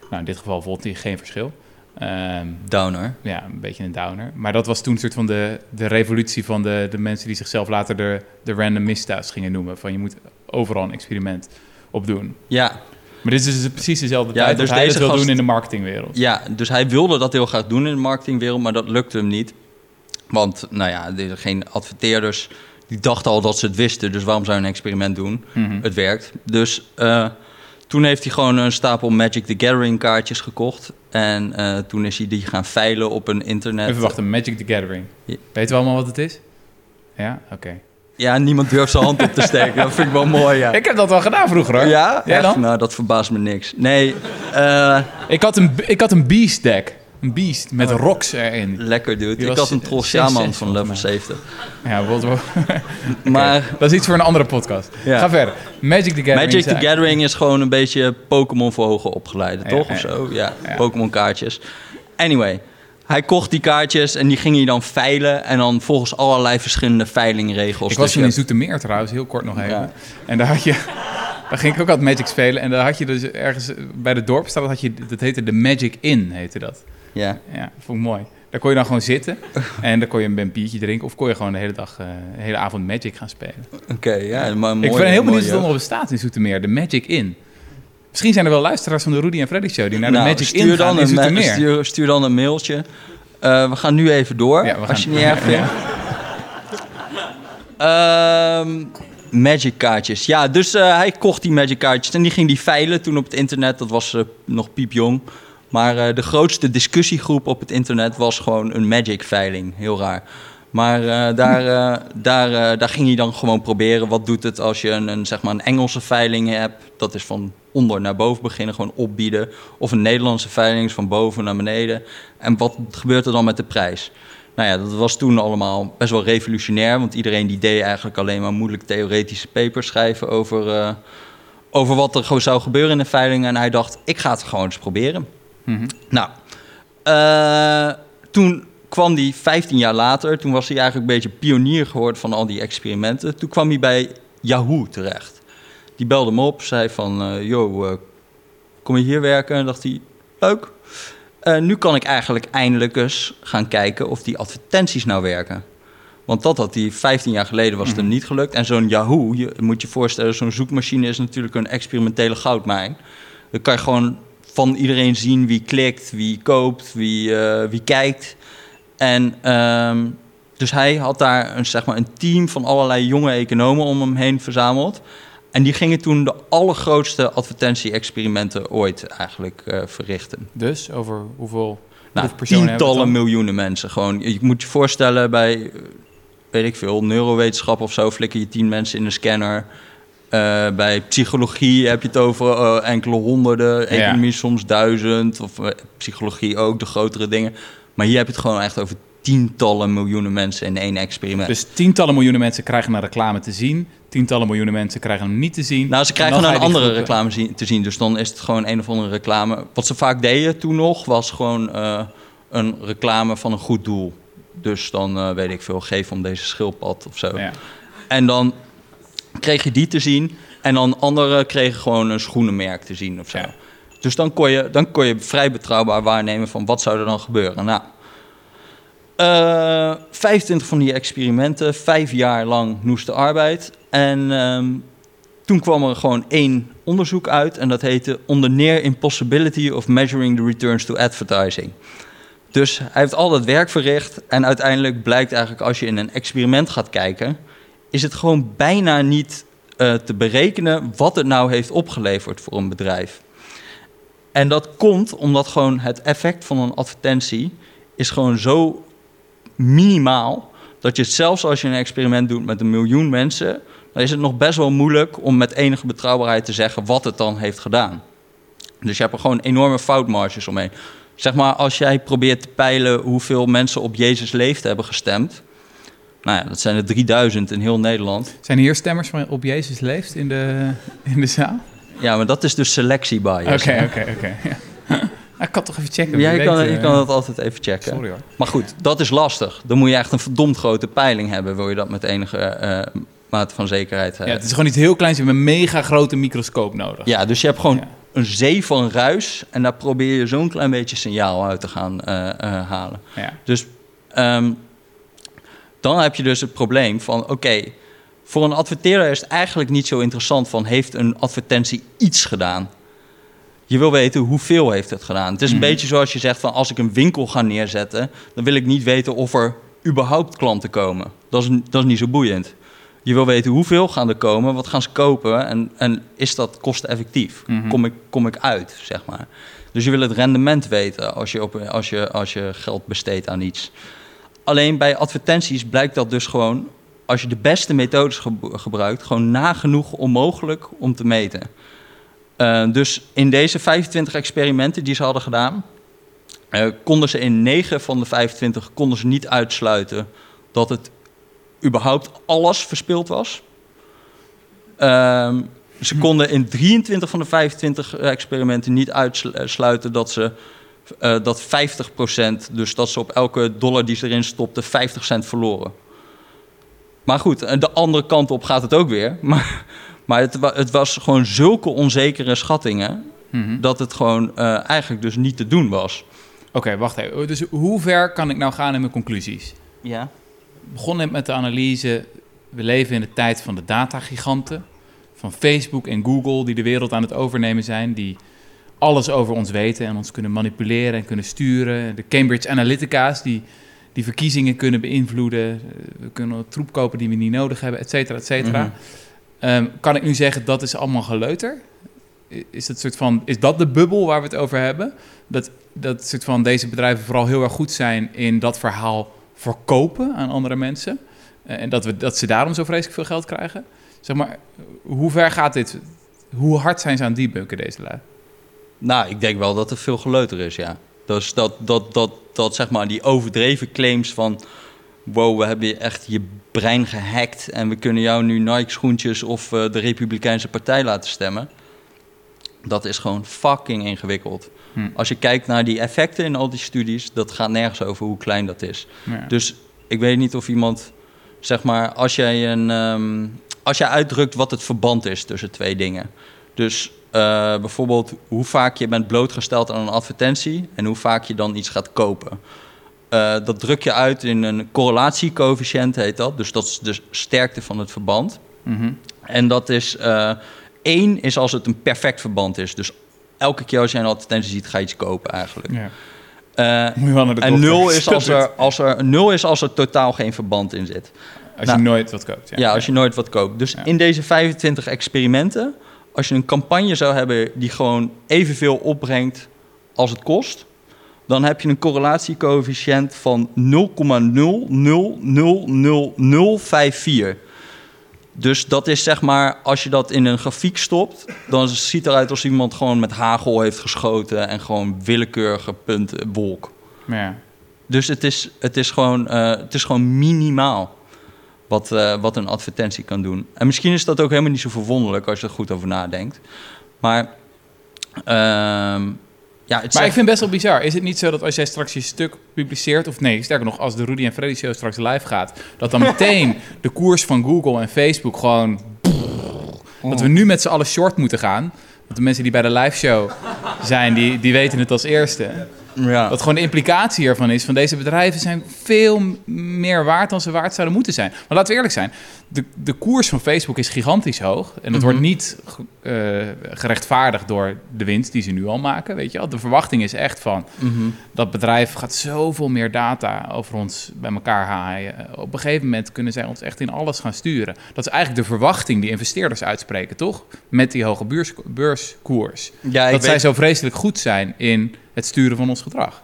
Speaker 1: Nou, in dit geval voelt hij geen verschil. Ehm,
Speaker 2: Downer.
Speaker 1: ja, een beetje een downer. Maar dat was toen een soort van de, de revolutie van de, de mensen die zichzelf later de, de random misdaad gingen noemen. Van je moet overal een experiment op doen.
Speaker 2: Ja,
Speaker 1: Maar dit is dus precies dezelfde
Speaker 2: Ja,
Speaker 1: tijd
Speaker 2: dus
Speaker 1: dat hij
Speaker 2: deze
Speaker 1: wil
Speaker 2: gast-
Speaker 1: doen in de marketingwereld.
Speaker 2: ja, dus hij wilde dat heel graag doen in de marketingwereld, maar dat lukte hem niet. Want, nou ja, er geen adverteerders die dachten al dat ze het wisten, dus waarom zou je een experiment doen?
Speaker 1: Mhm.
Speaker 2: Het werkt. Dus eh, toen heeft hij gewoon een stapel Magic the Gathering kaartjes gekocht. En eh, toen is hij die gaan veilen op een internet.
Speaker 1: Even wachten, Magic the Gathering.
Speaker 2: Ja.
Speaker 1: Weten we allemaal wat het is? Ja, oké.
Speaker 2: Ja, niemand durft zijn hand op te steken. Dat vind ik wel mooi, ja.
Speaker 1: Ik heb dat wel gedaan vroeger hoor.
Speaker 2: Ja?
Speaker 1: Jij dan?
Speaker 2: Nou, dat verbaast me niks. Nee, eh,
Speaker 1: Ik, had een, ik had een Beast deck. Een Beast met rocks erin.
Speaker 2: lekker dude.
Speaker 1: Die
Speaker 2: Ik
Speaker 1: was
Speaker 2: had een troll shaman van level
Speaker 1: volgens mij.
Speaker 2: 70.
Speaker 1: Ja, wat, wat- (laughs)
Speaker 2: Maar
Speaker 1: dat is iets voor een andere podcast.
Speaker 2: Ja.
Speaker 1: Ga verder. Magic the Gathering.
Speaker 2: Magic the Gathering is gewoon een beetje Pokémon voor hoge opgeleiden,
Speaker 1: Ja,
Speaker 2: toch?
Speaker 1: ja,
Speaker 2: Of zo? Ja. Pokémon kaartjes. Anyway, hij kocht die kaartjes en die ging hij dan veilen. En dan volgens allerlei verschillende veilingregels.
Speaker 1: Ik was
Speaker 2: Dus je
Speaker 1: in Zoetermeer trouwens, heel kort nog even.
Speaker 2: Ja.
Speaker 1: En daar had je... Daar ging ik ook altijd Magic spelen. En daar had je dus ergens bij de dorpstraat, had je, dat heette de Magic Inn, heette dat.
Speaker 2: Ja.
Speaker 1: Ja, vond ik mooi. Daar kon je dan gewoon zitten en dan kon je een, biertje drinken. Of kon je gewoon de hele dag, eh, de hele avond Magic gaan spelen.
Speaker 2: Oké, ja. Maar
Speaker 1: ik ben heel benieuwd of het nog bestaat in Zoetermeer, de Magic Inn. Misschien zijn er wel luisteraars van de Rudy en Freddy Show die naar de
Speaker 2: Nou,
Speaker 1: Magic
Speaker 2: stuur dan
Speaker 1: in
Speaker 2: een ma-. Stuur, stuur dan een mailtje. Eh, we gaan nu even door,
Speaker 1: Ja,
Speaker 2: als je niet erg vindt. Ehm, magic kaartjes. Ja, dus eh, hij kocht die magic kaartjes en die ging die veilen toen op het internet. Dat was eh, nog piepjong. Maar de grootste discussiegroep op het internet was gewoon een magic veiling. Heel raar. Maar daar, daar, daar ging hij dan gewoon proberen. Wat doet het als je een, een, zeg maar een Engelse veiling hebt? Dat is van onder naar boven beginnen, gewoon opbieden. Of een Nederlandse veiling is van boven naar beneden. En wat gebeurt er dan met de prijs? Nou ja, dat was toen allemaal best wel revolutionair. Want iedereen die deed eigenlijk alleen maar moeilijk theoretische papers schrijven over, eh, over wat er gewoon zou gebeuren in de veiling. En hij dacht, ik ga het gewoon eens proberen.
Speaker 1: Mhm.
Speaker 2: Nou, eh, toen kwam hij 15 jaar later, toen was hij eigenlijk een beetje pionier geworden van al die experimenten. Toen kwam hij bij Yahoo terecht. Die belde hem op, zei van, eh yo, eh, kom je hier werken? En dacht hij, leuk. Eh, nu kan ik eigenlijk eindelijk eens gaan kijken of die advertenties nou werken. Want dat had hij 15 jaar geleden was het hem niet gelukt. En zo'n Yahoo, je moet je voorstellen, zo'n zoekmachine is natuurlijk een experimentele goudmijn. Dan kan je gewoon van iedereen zien wie klikt, wie koopt, wie, wie kijkt. En ehm, dus hij had daar een, zeg maar, een team van allerlei jonge economen om hem heen verzameld. En die gingen toen de allergrootste advertentie-experimenten ooit eigenlijk eh, verrichten.
Speaker 1: Dus, over hoeveel,
Speaker 2: Nou, tientallen miljoenen mensen. Gewoon, je moet je voorstellen bij, eh, weet ik veel, neurowetenschap of zo, flikker je tien mensen in een scanner. Eh, bij psychologie heb je het over enkele honderden,
Speaker 1: Ja.
Speaker 2: economie soms duizend, of psychologie ook, de grotere dingen. Maar hier heb je het gewoon echt over tientallen miljoenen mensen in één experiment.
Speaker 1: Dus tientallen miljoenen mensen krijgen een reclame te zien. Tientallen miljoenen mensen krijgen hem niet te zien.
Speaker 2: Nou, ze
Speaker 1: En
Speaker 2: krijgen
Speaker 1: dan
Speaker 2: een andere
Speaker 1: groepen-
Speaker 2: reclame zien- te zien. Dus dan is het gewoon een of andere reclame. Wat ze vaak deden toen nog, was gewoon eh, een reclame van een goed doel. Dus dan eh, weet ik veel, geef om deze schildpad of zo.
Speaker 1: Ja.
Speaker 2: En dan kreeg je die te zien. En dan anderen kregen gewoon een schoenenmerk te zien of zo.
Speaker 1: Ja.
Speaker 2: Dus dan kon, je, dan kon je vrij betrouwbaar waarnemen van wat zou er dan gebeuren. Nou, eh 25 van die experimenten, vijf jaar lang noeste arbeid. En ehm, toen kwam er gewoon één onderzoek uit en dat heette On the Near Impossibility of Measuring the Returns to Advertising. Dus hij heeft al dat werk verricht en uiteindelijk blijkt eigenlijk als je in een experiment gaat kijken, is het gewoon bijna niet eh, te berekenen wat het nou heeft opgeleverd voor een bedrijf. En dat komt omdat gewoon het effect van een advertentie is gewoon zo minimaal dat je het zelfs als je een experiment doet met een miljoen mensen, dan is het nog best wel moeilijk om met enige betrouwbaarheid te zeggen wat het dan heeft gedaan. Dus je hebt er gewoon enorme foutmarges omheen. Zeg maar, als jij probeert te peilen hoeveel mensen op Jezus leeft hebben gestemd. Nou ja, dat zijn er 3000 in heel Nederland.
Speaker 1: Zijn hier stemmers van op Jezus leeft in de, in de zaal?
Speaker 2: Ja, maar dat is dus selectie bias.
Speaker 1: Oké, oké, oké. Ja. Ik kan toch even checken.
Speaker 2: Ja, je kan, je
Speaker 1: eh,
Speaker 2: kan dat altijd even checken.
Speaker 1: Sorry hoor.
Speaker 2: Maar goed, dat is lastig. Dan moet je echt een verdomd grote peiling hebben, wil je dat met enige eh, mate van zekerheid
Speaker 1: Ja,
Speaker 2: hebben.
Speaker 1: het is gewoon iets heel kleins. Je hebt een mega grote microscoop nodig.
Speaker 2: Ja, dus je hebt gewoon
Speaker 1: Ja.
Speaker 2: een zee van ruis en daar probeer je zo'n klein beetje signaal uit te gaan eh, eh, halen.
Speaker 1: Ja.
Speaker 2: Dus ehm, dan heb je dus het probleem van, oké, voor een adverteerder is het eigenlijk niet zo interessant van, heeft een advertentie iets gedaan? Je wil weten hoeveel heeft het gedaan. Het is een
Speaker 1: Mhm.
Speaker 2: beetje zoals je zegt van, als ik een winkel ga neerzetten, dan wil ik niet weten of er überhaupt klanten komen. Dat is, dat is niet zo boeiend. Je wil weten hoeveel gaan er komen, wat gaan ze kopen en, en is dat kosteneffectief?
Speaker 1: Mhm.
Speaker 2: Kom, ik, kom ik uit, zeg maar. Dus je wil het rendement weten als je, op, als je, als je geld besteedt aan iets. Alleen bij advertenties blijkt dat dus gewoon, als je de beste methodes ge- gebruikt, gewoon nagenoeg onmogelijk om te meten. Eh, dus in deze 25 experimenten die ze hadden gedaan, eh, konden ze in 9 van de 25 konden ze niet uitsluiten dat het überhaupt alles verspild was. Ehm, ze konden in 23 van de 25 experimenten niet uitsluiten dat ze eh, dat 50%, dus dat ze op elke dollar die ze erin stopten, 50 cent verloren. Maar goed, de andere kant op gaat het ook weer. (laughs) Maar, maar het, wa- het was gewoon zulke onzekere schattingen
Speaker 1: Mhm.
Speaker 2: dat het gewoon eh, eigenlijk dus niet te doen was.
Speaker 1: Oké, wacht even. Dus hoe ver kan ik nou gaan in mijn conclusies?
Speaker 2: Ja.
Speaker 1: Ik begon net met de analyse. We leven in de tijd van de datagiganten. Van Facebook en Google, die de wereld aan het overnemen zijn. Die alles over ons weten en ons kunnen manipuleren en kunnen sturen. De Cambridge Analytica's, die, die verkiezingen kunnen beïnvloeden. Eh, We kunnen troep kopen die we niet nodig hebben, et cetera, et cetera.
Speaker 2: Mhm.
Speaker 1: Ehm, kan ik nu zeggen dat is allemaal geleuter? Is, het soort van, is dat de bubbel waar we het over hebben? Dat, dat soort van deze bedrijven vooral heel erg goed zijn in dat verhaal verkopen aan andere mensen. Eh, en dat, we, dat ze daarom zo vreselijk veel geld krijgen. Zeg maar, hoe ver gaat dit? Hoe hard zijn ze aan het debunken, deze lui?
Speaker 2: Nou, ik denk wel dat er veel geleuter is, ja. Dus dat, dat, dat, dat zeg maar die overdreven claims van... wow, we hebben je echt je brein gehackt... en we kunnen jou nu Nike-schoentjes of eh, de Republikeinse Partij laten stemmen... dat is gewoon fucking ingewikkeld.
Speaker 1: Hm.
Speaker 2: Als je kijkt naar die effecten in al die studies... dat gaat nergens over hoe klein dat is.
Speaker 1: Ja.
Speaker 2: Dus ik weet niet of iemand, zeg maar, als jij, een, ehm, als jij uitdrukt wat het verband is tussen twee dingen. Dus eh, bijvoorbeeld hoe vaak je bent blootgesteld aan een advertentie en hoe vaak je dan iets gaat kopen. Eh, dat druk je uit in een correlatiecoëfficiënt, heet dat. Dus dat is de sterkte van het verband.
Speaker 1: Mhm.
Speaker 2: En dat is eh één is als het een perfect verband is. Dus elke keer als je een advertentie ziet, ga je iets kopen eigenlijk.
Speaker 1: ja.
Speaker 2: Eh, en
Speaker 1: dokter.
Speaker 2: nul is, als (laughs) er, als er, nul is als er totaal geen verband in zit.
Speaker 1: Als
Speaker 2: nou,
Speaker 1: je nooit wat koopt. Ja,
Speaker 2: Ja, als je nooit wat koopt. Dus
Speaker 1: Ja.
Speaker 2: in deze 25 experimenten, als je een campagne zou hebben die gewoon evenveel opbrengt als het kost, dan heb je een correlatiecoëfficiënt van 0,000054. Dus dat is zeg maar, als je dat in een grafiek stopt, dan ziet het eruit als iemand gewoon met hagel heeft geschoten en gewoon willekeurige punten, wolk.
Speaker 1: Ja.
Speaker 2: Dus het is, het is, gewoon, eh, het is gewoon minimaal wat, eh, wat een advertentie kan doen. En misschien is dat ook helemaal niet zo verwonderlijk als je er goed over nadenkt. Maar, ehm, ja, het
Speaker 1: Maar ik vind het best wel bizar. Is het niet zo dat als jij straks je stuk publiceert, of nee, sterker nog, als de Rudy en Freddy show straks live gaat, dat dan (laughs) meteen de koers van Google en Facebook gewoon. Dat we nu met z'n allen short moeten gaan. Want de mensen die bij de live show zijn, die, die weten het als eerste.
Speaker 2: ja.
Speaker 1: Dat gewoon de implicatie hiervan is: van deze bedrijven zijn veel meer waard dan ze waard zouden moeten zijn. Maar laten we eerlijk zijn: de, de koers van Facebook is gigantisch hoog. En dat
Speaker 2: Mhm.
Speaker 1: wordt niet ge- eh, gerechtvaardigd door de winst die ze nu al maken. Weet je wel? De verwachting is echt van
Speaker 2: Mhm.
Speaker 1: dat bedrijf gaat zoveel meer data over ons bij elkaar haaien. Op een gegeven moment kunnen zij ons echt in alles gaan sturen. Dat is eigenlijk de verwachting die investeerders uitspreken, toch? Met die hoge beurs, beurskoers.
Speaker 2: Ja,
Speaker 1: dat zij zo vreselijk goed zijn in het sturen van ons gedrag.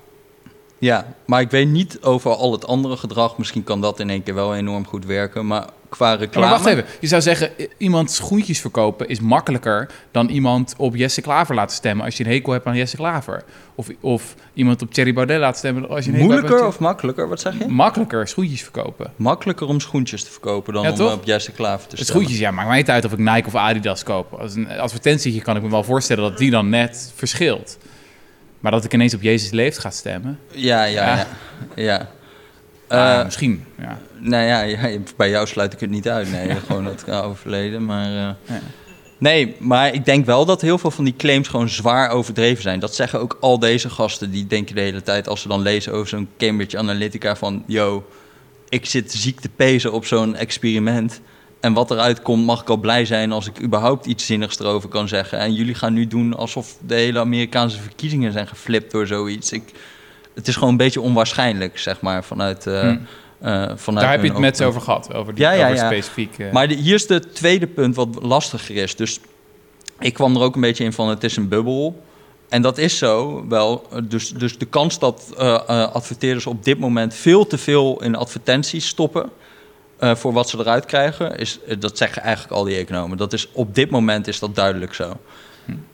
Speaker 2: Ja, maar ik weet niet over al het andere gedrag. Misschien kan dat in één keer wel enorm goed werken. Maar qua reclame...
Speaker 1: maar wacht even. Je zou zeggen, iemand schoentjes verkopen is makkelijker dan iemand op Jesse Klaver laten stemmen als je een hekel hebt aan Jesse Klaver. Of, of iemand op Thierry Baudet laten stemmen als je een hekel hebt
Speaker 2: Moeilijker
Speaker 1: aan
Speaker 2: of makkelijker? Wat zeg je?
Speaker 1: Makkelijker schoentjes verkopen.
Speaker 2: Makkelijker om schoentjes te verkopen dan
Speaker 1: Ja,
Speaker 2: om
Speaker 1: toch?
Speaker 2: op Jesse Klaver te
Speaker 1: Het
Speaker 2: stemmen.
Speaker 1: schoentjes, ja, maakt mij niet uit of ik Nike of Adidas koop. Als een advertentietje kan ik me wel voorstellen dat die dan net verschilt. Maar dat ik ineens op Jezus leeft ga stemmen,
Speaker 2: Ja, ja,
Speaker 1: Ja.
Speaker 2: ja. ja.
Speaker 1: ah,
Speaker 2: Eh,
Speaker 1: misschien. Ja.
Speaker 2: Nou ja, ja, bij jou sluit ik het niet uit. Nee, (laughs) gewoon het overleden. Maar, eh. Nee, maar ik denk wel dat heel veel van die claims gewoon zwaar overdreven zijn. Dat zeggen ook al deze gasten. Die denken de hele tijd, als ze dan lezen over zo'n Cambridge Analytica... van, yo, ik zit ziek te pezen op zo'n experiment... En wat eruit komt, mag ik al blij zijn als ik überhaupt iets zinnigs erover kan zeggen. En jullie gaan nu doen alsof de hele Amerikaanse verkiezingen zijn geflipt door zoiets. Ik, het is gewoon een beetje onwaarschijnlijk, zeg maar, vanuit... vanuit
Speaker 1: Daar heb je het met over gehad, over, die,
Speaker 2: Ja, ja,
Speaker 1: over
Speaker 2: ja.
Speaker 1: specifiek... eh,
Speaker 2: Maar de- hier is het tweede punt wat lastiger is. Dus ik kwam er ook een beetje in van het is een bubbel. En dat is zo wel. Dus, dus de kans dat eh, adverteerders op dit moment veel te veel in advertenties stoppen. Eh, voor wat ze eruit krijgen, is, eh, dat zeggen eigenlijk al die economen. Dat is, op dit moment is dat duidelijk zo.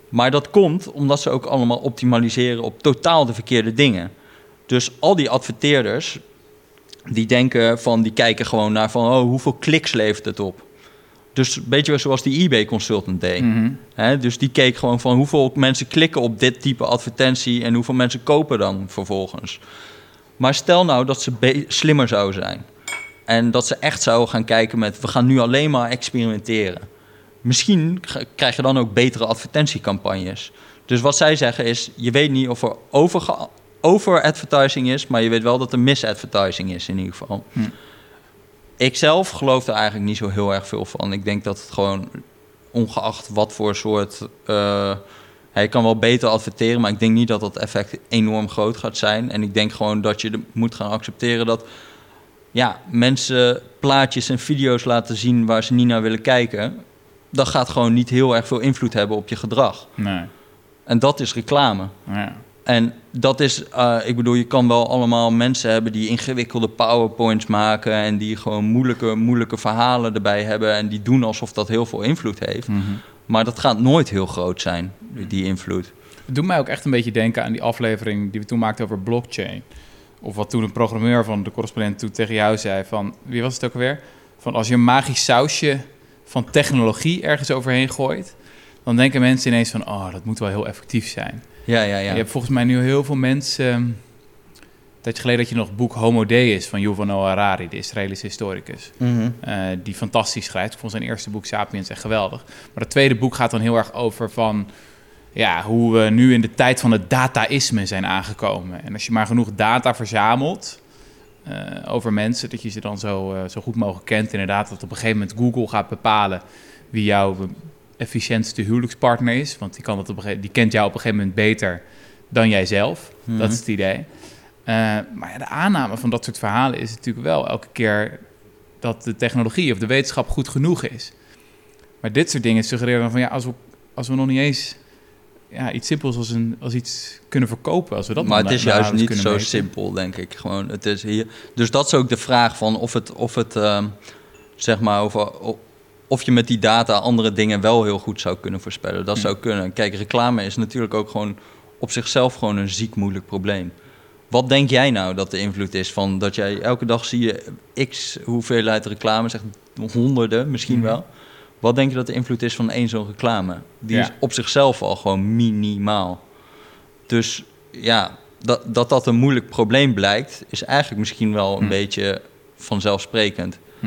Speaker 2: Maar dat komt omdat ze ook allemaal optimaliseren op totaal de verkeerde dingen. Dus al die adverteerders, die denken van, die kijken gewoon naar van, oh, hoeveel kliks levert het op? Dus een beetje zoals die eBay-consultant deed.
Speaker 1: Mhm.
Speaker 2: Dus die keek gewoon van hoeveel mensen klikken op dit type advertentie en hoeveel mensen kopen dan vervolgens. Maar stel nou dat ze slimmer zou zijn. En dat ze echt zouden gaan kijken met we gaan nu alleen maar experimenteren. Misschien krijg je dan ook betere advertentiecampagnes. Dus wat zij zeggen is, je weet niet of er over, over advertising is, maar je weet wel dat er misadvertising is in ieder geval.
Speaker 1: Hm.
Speaker 2: Ik zelf geloof er eigenlijk niet zo heel erg veel van. Ik denk dat het gewoon, ongeacht wat voor soort... eh, hij kan wel beter adverteren, maar ik denk niet dat dat effect enorm groot gaat zijn. En ik denk gewoon dat je moet gaan accepteren dat ja, mensen plaatjes en video's laten zien waar ze niet naar willen kijken. Dat gaat gewoon niet heel erg veel invloed hebben op je gedrag.
Speaker 1: Nee.
Speaker 2: En dat is reclame.
Speaker 1: Ja.
Speaker 2: En dat is, eh, ik bedoel, je kan wel allemaal mensen hebben die ingewikkelde powerpoints maken en die gewoon moeilijke, moeilijke verhalen erbij hebben en die doen alsof dat heel veel invloed heeft.
Speaker 1: Mhm.
Speaker 2: Maar dat gaat nooit heel groot zijn, die invloed.
Speaker 1: Het doet mij ook echt een beetje denken aan die aflevering die we toen maakten over blockchain. Of wat toen een programmeur van de correspondent toen tegen jou zei van... Wie was het ook alweer? Van als je een magisch sausje van technologie ergens overheen gooit... dan denken mensen ineens van... oh, dat moet wel heel effectief zijn.
Speaker 2: Ja, ja, ja.
Speaker 1: Je hebt volgens mij nu heel veel mensen... Een tijdje geleden dat je nog het boek Homo Deus van Yuval Noah Harari... de Israëlische historicus.
Speaker 2: Mhm.
Speaker 1: eh, die fantastisch schrijft. Ik vond zijn eerste boek Sapiens echt geweldig. Maar het tweede boek gaat dan heel erg over van... Ja, hoe we nu in de tijd van het dataïsme zijn aangekomen. En als je maar genoeg data verzamelt eh, over mensen... dat je ze dan zo, eh, zo goed mogelijk kent. Inderdaad, dat op een gegeven moment Google gaat bepalen... wie jouw efficiëntste huwelijkspartner is. Want die, kan dat op een gegeven, die kent jou op een gegeven moment beter dan jijzelf.
Speaker 2: Mhm.
Speaker 1: Dat is het idee. Eh, maar ja, de aanname van dat soort verhalen is natuurlijk wel elke keer dat de technologie of de wetenschap goed genoeg is. Maar dit soort dingen suggereren dan van ja, als we, als we nog niet eens ja, iets simpels als, een, als iets kunnen verkopen, als we dat
Speaker 2: maar het is juist niet zo
Speaker 1: meten.
Speaker 2: simpel, denk ik. Gewoon, het is hier. Dus dat is ook de vraag van of het, of het ehm, zeg maar, over, of je met die data andere dingen wel heel goed zou kunnen voorspellen. Dat
Speaker 1: Hm.
Speaker 2: zou kunnen. Kijk, reclame is natuurlijk ook gewoon op zichzelf gewoon een ziek moeilijk probleem. Wat denk jij nou dat de invloed is van dat jij elke dag zie je x hoeveelheid reclame, zeg honderden misschien
Speaker 1: Mhm.
Speaker 2: wel. Wat denk je dat de invloed is van één zo'n reclame? Die
Speaker 1: Ja.
Speaker 2: is op zichzelf al gewoon minimaal. Dus ja, dat, dat dat een moeilijk probleem blijkt, is eigenlijk misschien wel een
Speaker 1: Hm.
Speaker 2: beetje vanzelfsprekend.
Speaker 1: Hm.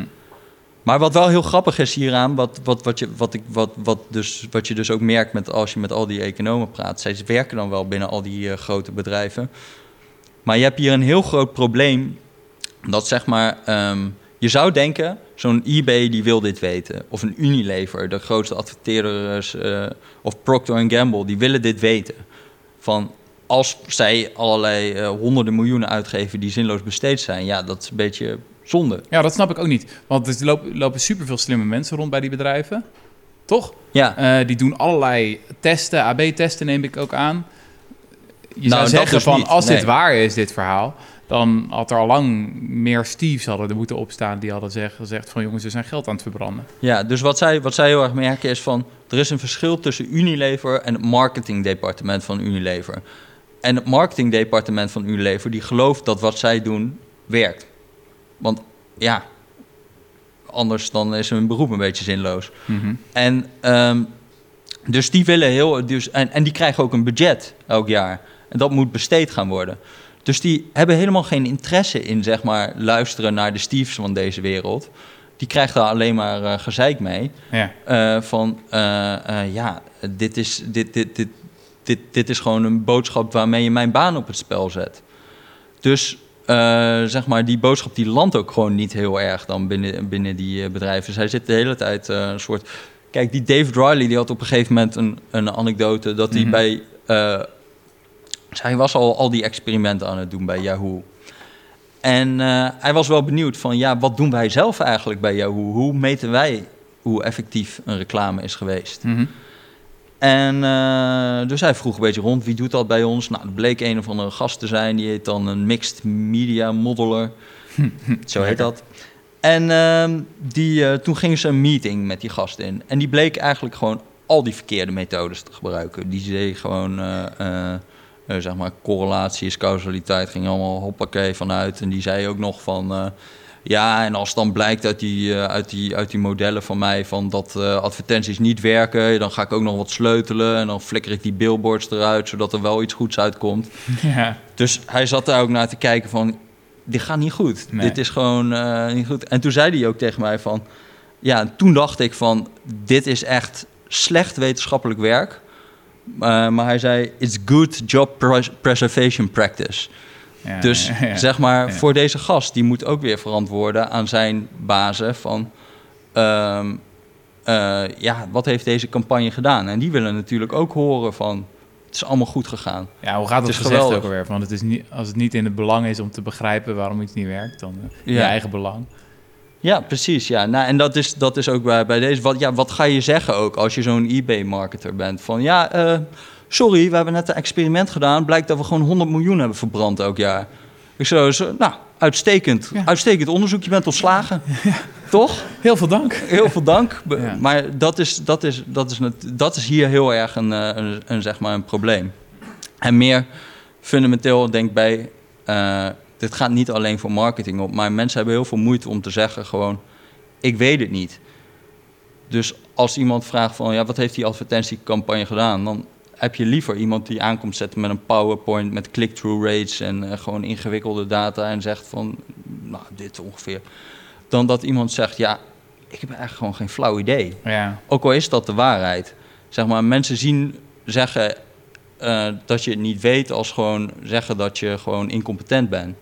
Speaker 2: Maar wat wel heel grappig is hieraan, wat, wat, wat, je, wat, ik, wat, wat, dus, wat je dus ook merkt met, als je met al die economen praat, zij werken dan wel binnen al die eh, grote bedrijven. Maar je hebt hier een heel groot probleem, dat zeg maar, ehm, je zou denken, zo'n eBay die wil dit weten, of een Unilever, de grootste adverteerders, eh, of Procter Gamble, die willen dit weten. Van als zij allerlei eh, honderden miljoenen uitgeven die zinloos besteed zijn, ja, dat is een beetje zonde.
Speaker 1: Ja, dat snap ik ook niet. Want er lopen, lopen superveel slimme mensen rond bij die bedrijven. Toch?
Speaker 2: Ja,
Speaker 1: Eh, die doen allerlei testen, AB-testen neem ik ook aan. Je
Speaker 2: Nou,
Speaker 1: zou zeggen
Speaker 2: dus
Speaker 1: van,
Speaker 2: niet,
Speaker 1: als dit waar is, dit verhaal... dan had er al lang meer Steves hadden er moeten opstaan... die hadden zeg- gezegd van, jongens, we zijn geld aan het verbranden.
Speaker 2: ja dus wat zij, wat zij heel erg merken is van... er is een verschil tussen Unilever en het marketingdepartement van Unilever. En het marketingdepartement van Unilever... die gelooft dat wat zij doen werkt. Want ja, anders dan is hun beroep een beetje zinloos.
Speaker 1: Mhm.
Speaker 2: En ehm, dus die willen heel. Dus, en, en die krijgen ook een budget elk jaar. En dat moet besteed gaan worden. Dus die hebben helemaal geen interesse in, zeg maar, luisteren naar de Steves van deze wereld. Die krijgt daar alleen maar eh, gezeik mee.
Speaker 1: Ja.
Speaker 2: Eh, van eh, ja, dit is, dit, dit, dit, dit, dit is gewoon een boodschap waarmee je mijn baan op het spel zet. Dus zeg maar, die boodschap die landt ook gewoon niet heel erg dan binnen, binnen die bedrijven. Zij zitten de hele tijd een soort. Kijk, die David Riley die had op een gegeven moment een, een anekdote dat hij
Speaker 1: Mhm.
Speaker 2: bij. Hij was al al die experimenten aan het doen bij Yahoo. En eh, hij was wel benieuwd van, ja, wat doen wij zelf eigenlijk bij Yahoo? Hoe meten wij hoe effectief een reclame is geweest?
Speaker 1: Mhm.
Speaker 2: En eh, dus hij vroeg een beetje rond, wie doet dat bij ons? Nou, er bleek een of andere gast te zijn, die heet dan een Mixed Media Modeler. (laughs) Zo heet dat. En ehm, die, eh, toen gingen ze een meeting met die gast in. En die bleek eigenlijk gewoon al die verkeerde methodes te gebruiken. Die deed gewoon, eh, zeg maar, correlatie is causaliteit. Ging allemaal hoppakee vanuit. En die zei ook nog van... eh, Ja, en als dan blijkt uit die, eh, uit die, uit die modellen van mij van dat advertenties niet werken, dan ga ik ook nog wat sleutelen en dan flikker ik die billboards eruit, zodat er wel iets goeds uitkomt. (laughs)
Speaker 1: Ja.
Speaker 2: Dus hij zat daar ook naar te kijken van, dit gaat niet goed.
Speaker 1: Nee.
Speaker 2: Dit is gewoon niet goed. En toen zei hij ook tegen mij van, ja, en toen dacht ik van, dit is echt slecht wetenschappelijk werk. Uh, maar hij zei, it's good job pres- preservation practice.
Speaker 1: Ja,
Speaker 2: Dus
Speaker 1: ja, ja.
Speaker 2: zeg maar, voor deze gast, die moet ook weer verantwoorden aan zijn bazen van... ehm, eh, ja, wat heeft deze campagne gedaan? En die willen natuurlijk ook horen van, het is allemaal goed gegaan.
Speaker 1: Ja, hoe gaat het gezegd
Speaker 2: geweldig.
Speaker 1: ook alweer? Want het is niet, als het niet in het belang is om te begrijpen waarom iets niet werkt, dan uh, je eigen belang.
Speaker 2: Ja, precies. Ja. Nou, en dat is, dat is ook bij, bij deze. Wat, ja, wat ga je zeggen ook als je zo'n eBay-marketer bent? Van ja, eh, sorry, we hebben net een experiment gedaan. Blijkt dat we gewoon 100 miljoen hebben verbrand elk jaar. Ik zo, zo nou, uitstekend.
Speaker 1: Ja.
Speaker 2: Uitstekend onderzoek. Je bent ontslagen. Toch?
Speaker 1: Heel veel dank.
Speaker 2: Heel veel dank.
Speaker 1: Ja.
Speaker 2: Maar dat is, dat, is, dat, is, dat is hier heel erg een, eh, een, een, zeg maar een probleem. En meer fundamenteel denk ik bij... eh, dit gaat niet alleen voor marketing op... maar mensen hebben heel veel moeite om te zeggen gewoon... ik weet het niet. Dus als iemand vraagt van... ja, wat heeft die advertentiecampagne gedaan... dan heb je liever iemand die aankomt zetten met een PowerPoint... met click-through rates en eh, gewoon ingewikkelde data... en zegt van, nou, dit ongeveer... dan dat iemand zegt, ja, ik heb eigenlijk gewoon geen flauw idee.
Speaker 1: Ja,
Speaker 2: Ook al is dat de waarheid. Zeg maar, mensen zien zeggen eh, dat je het niet weet als gewoon zeggen dat je gewoon incompetent bent.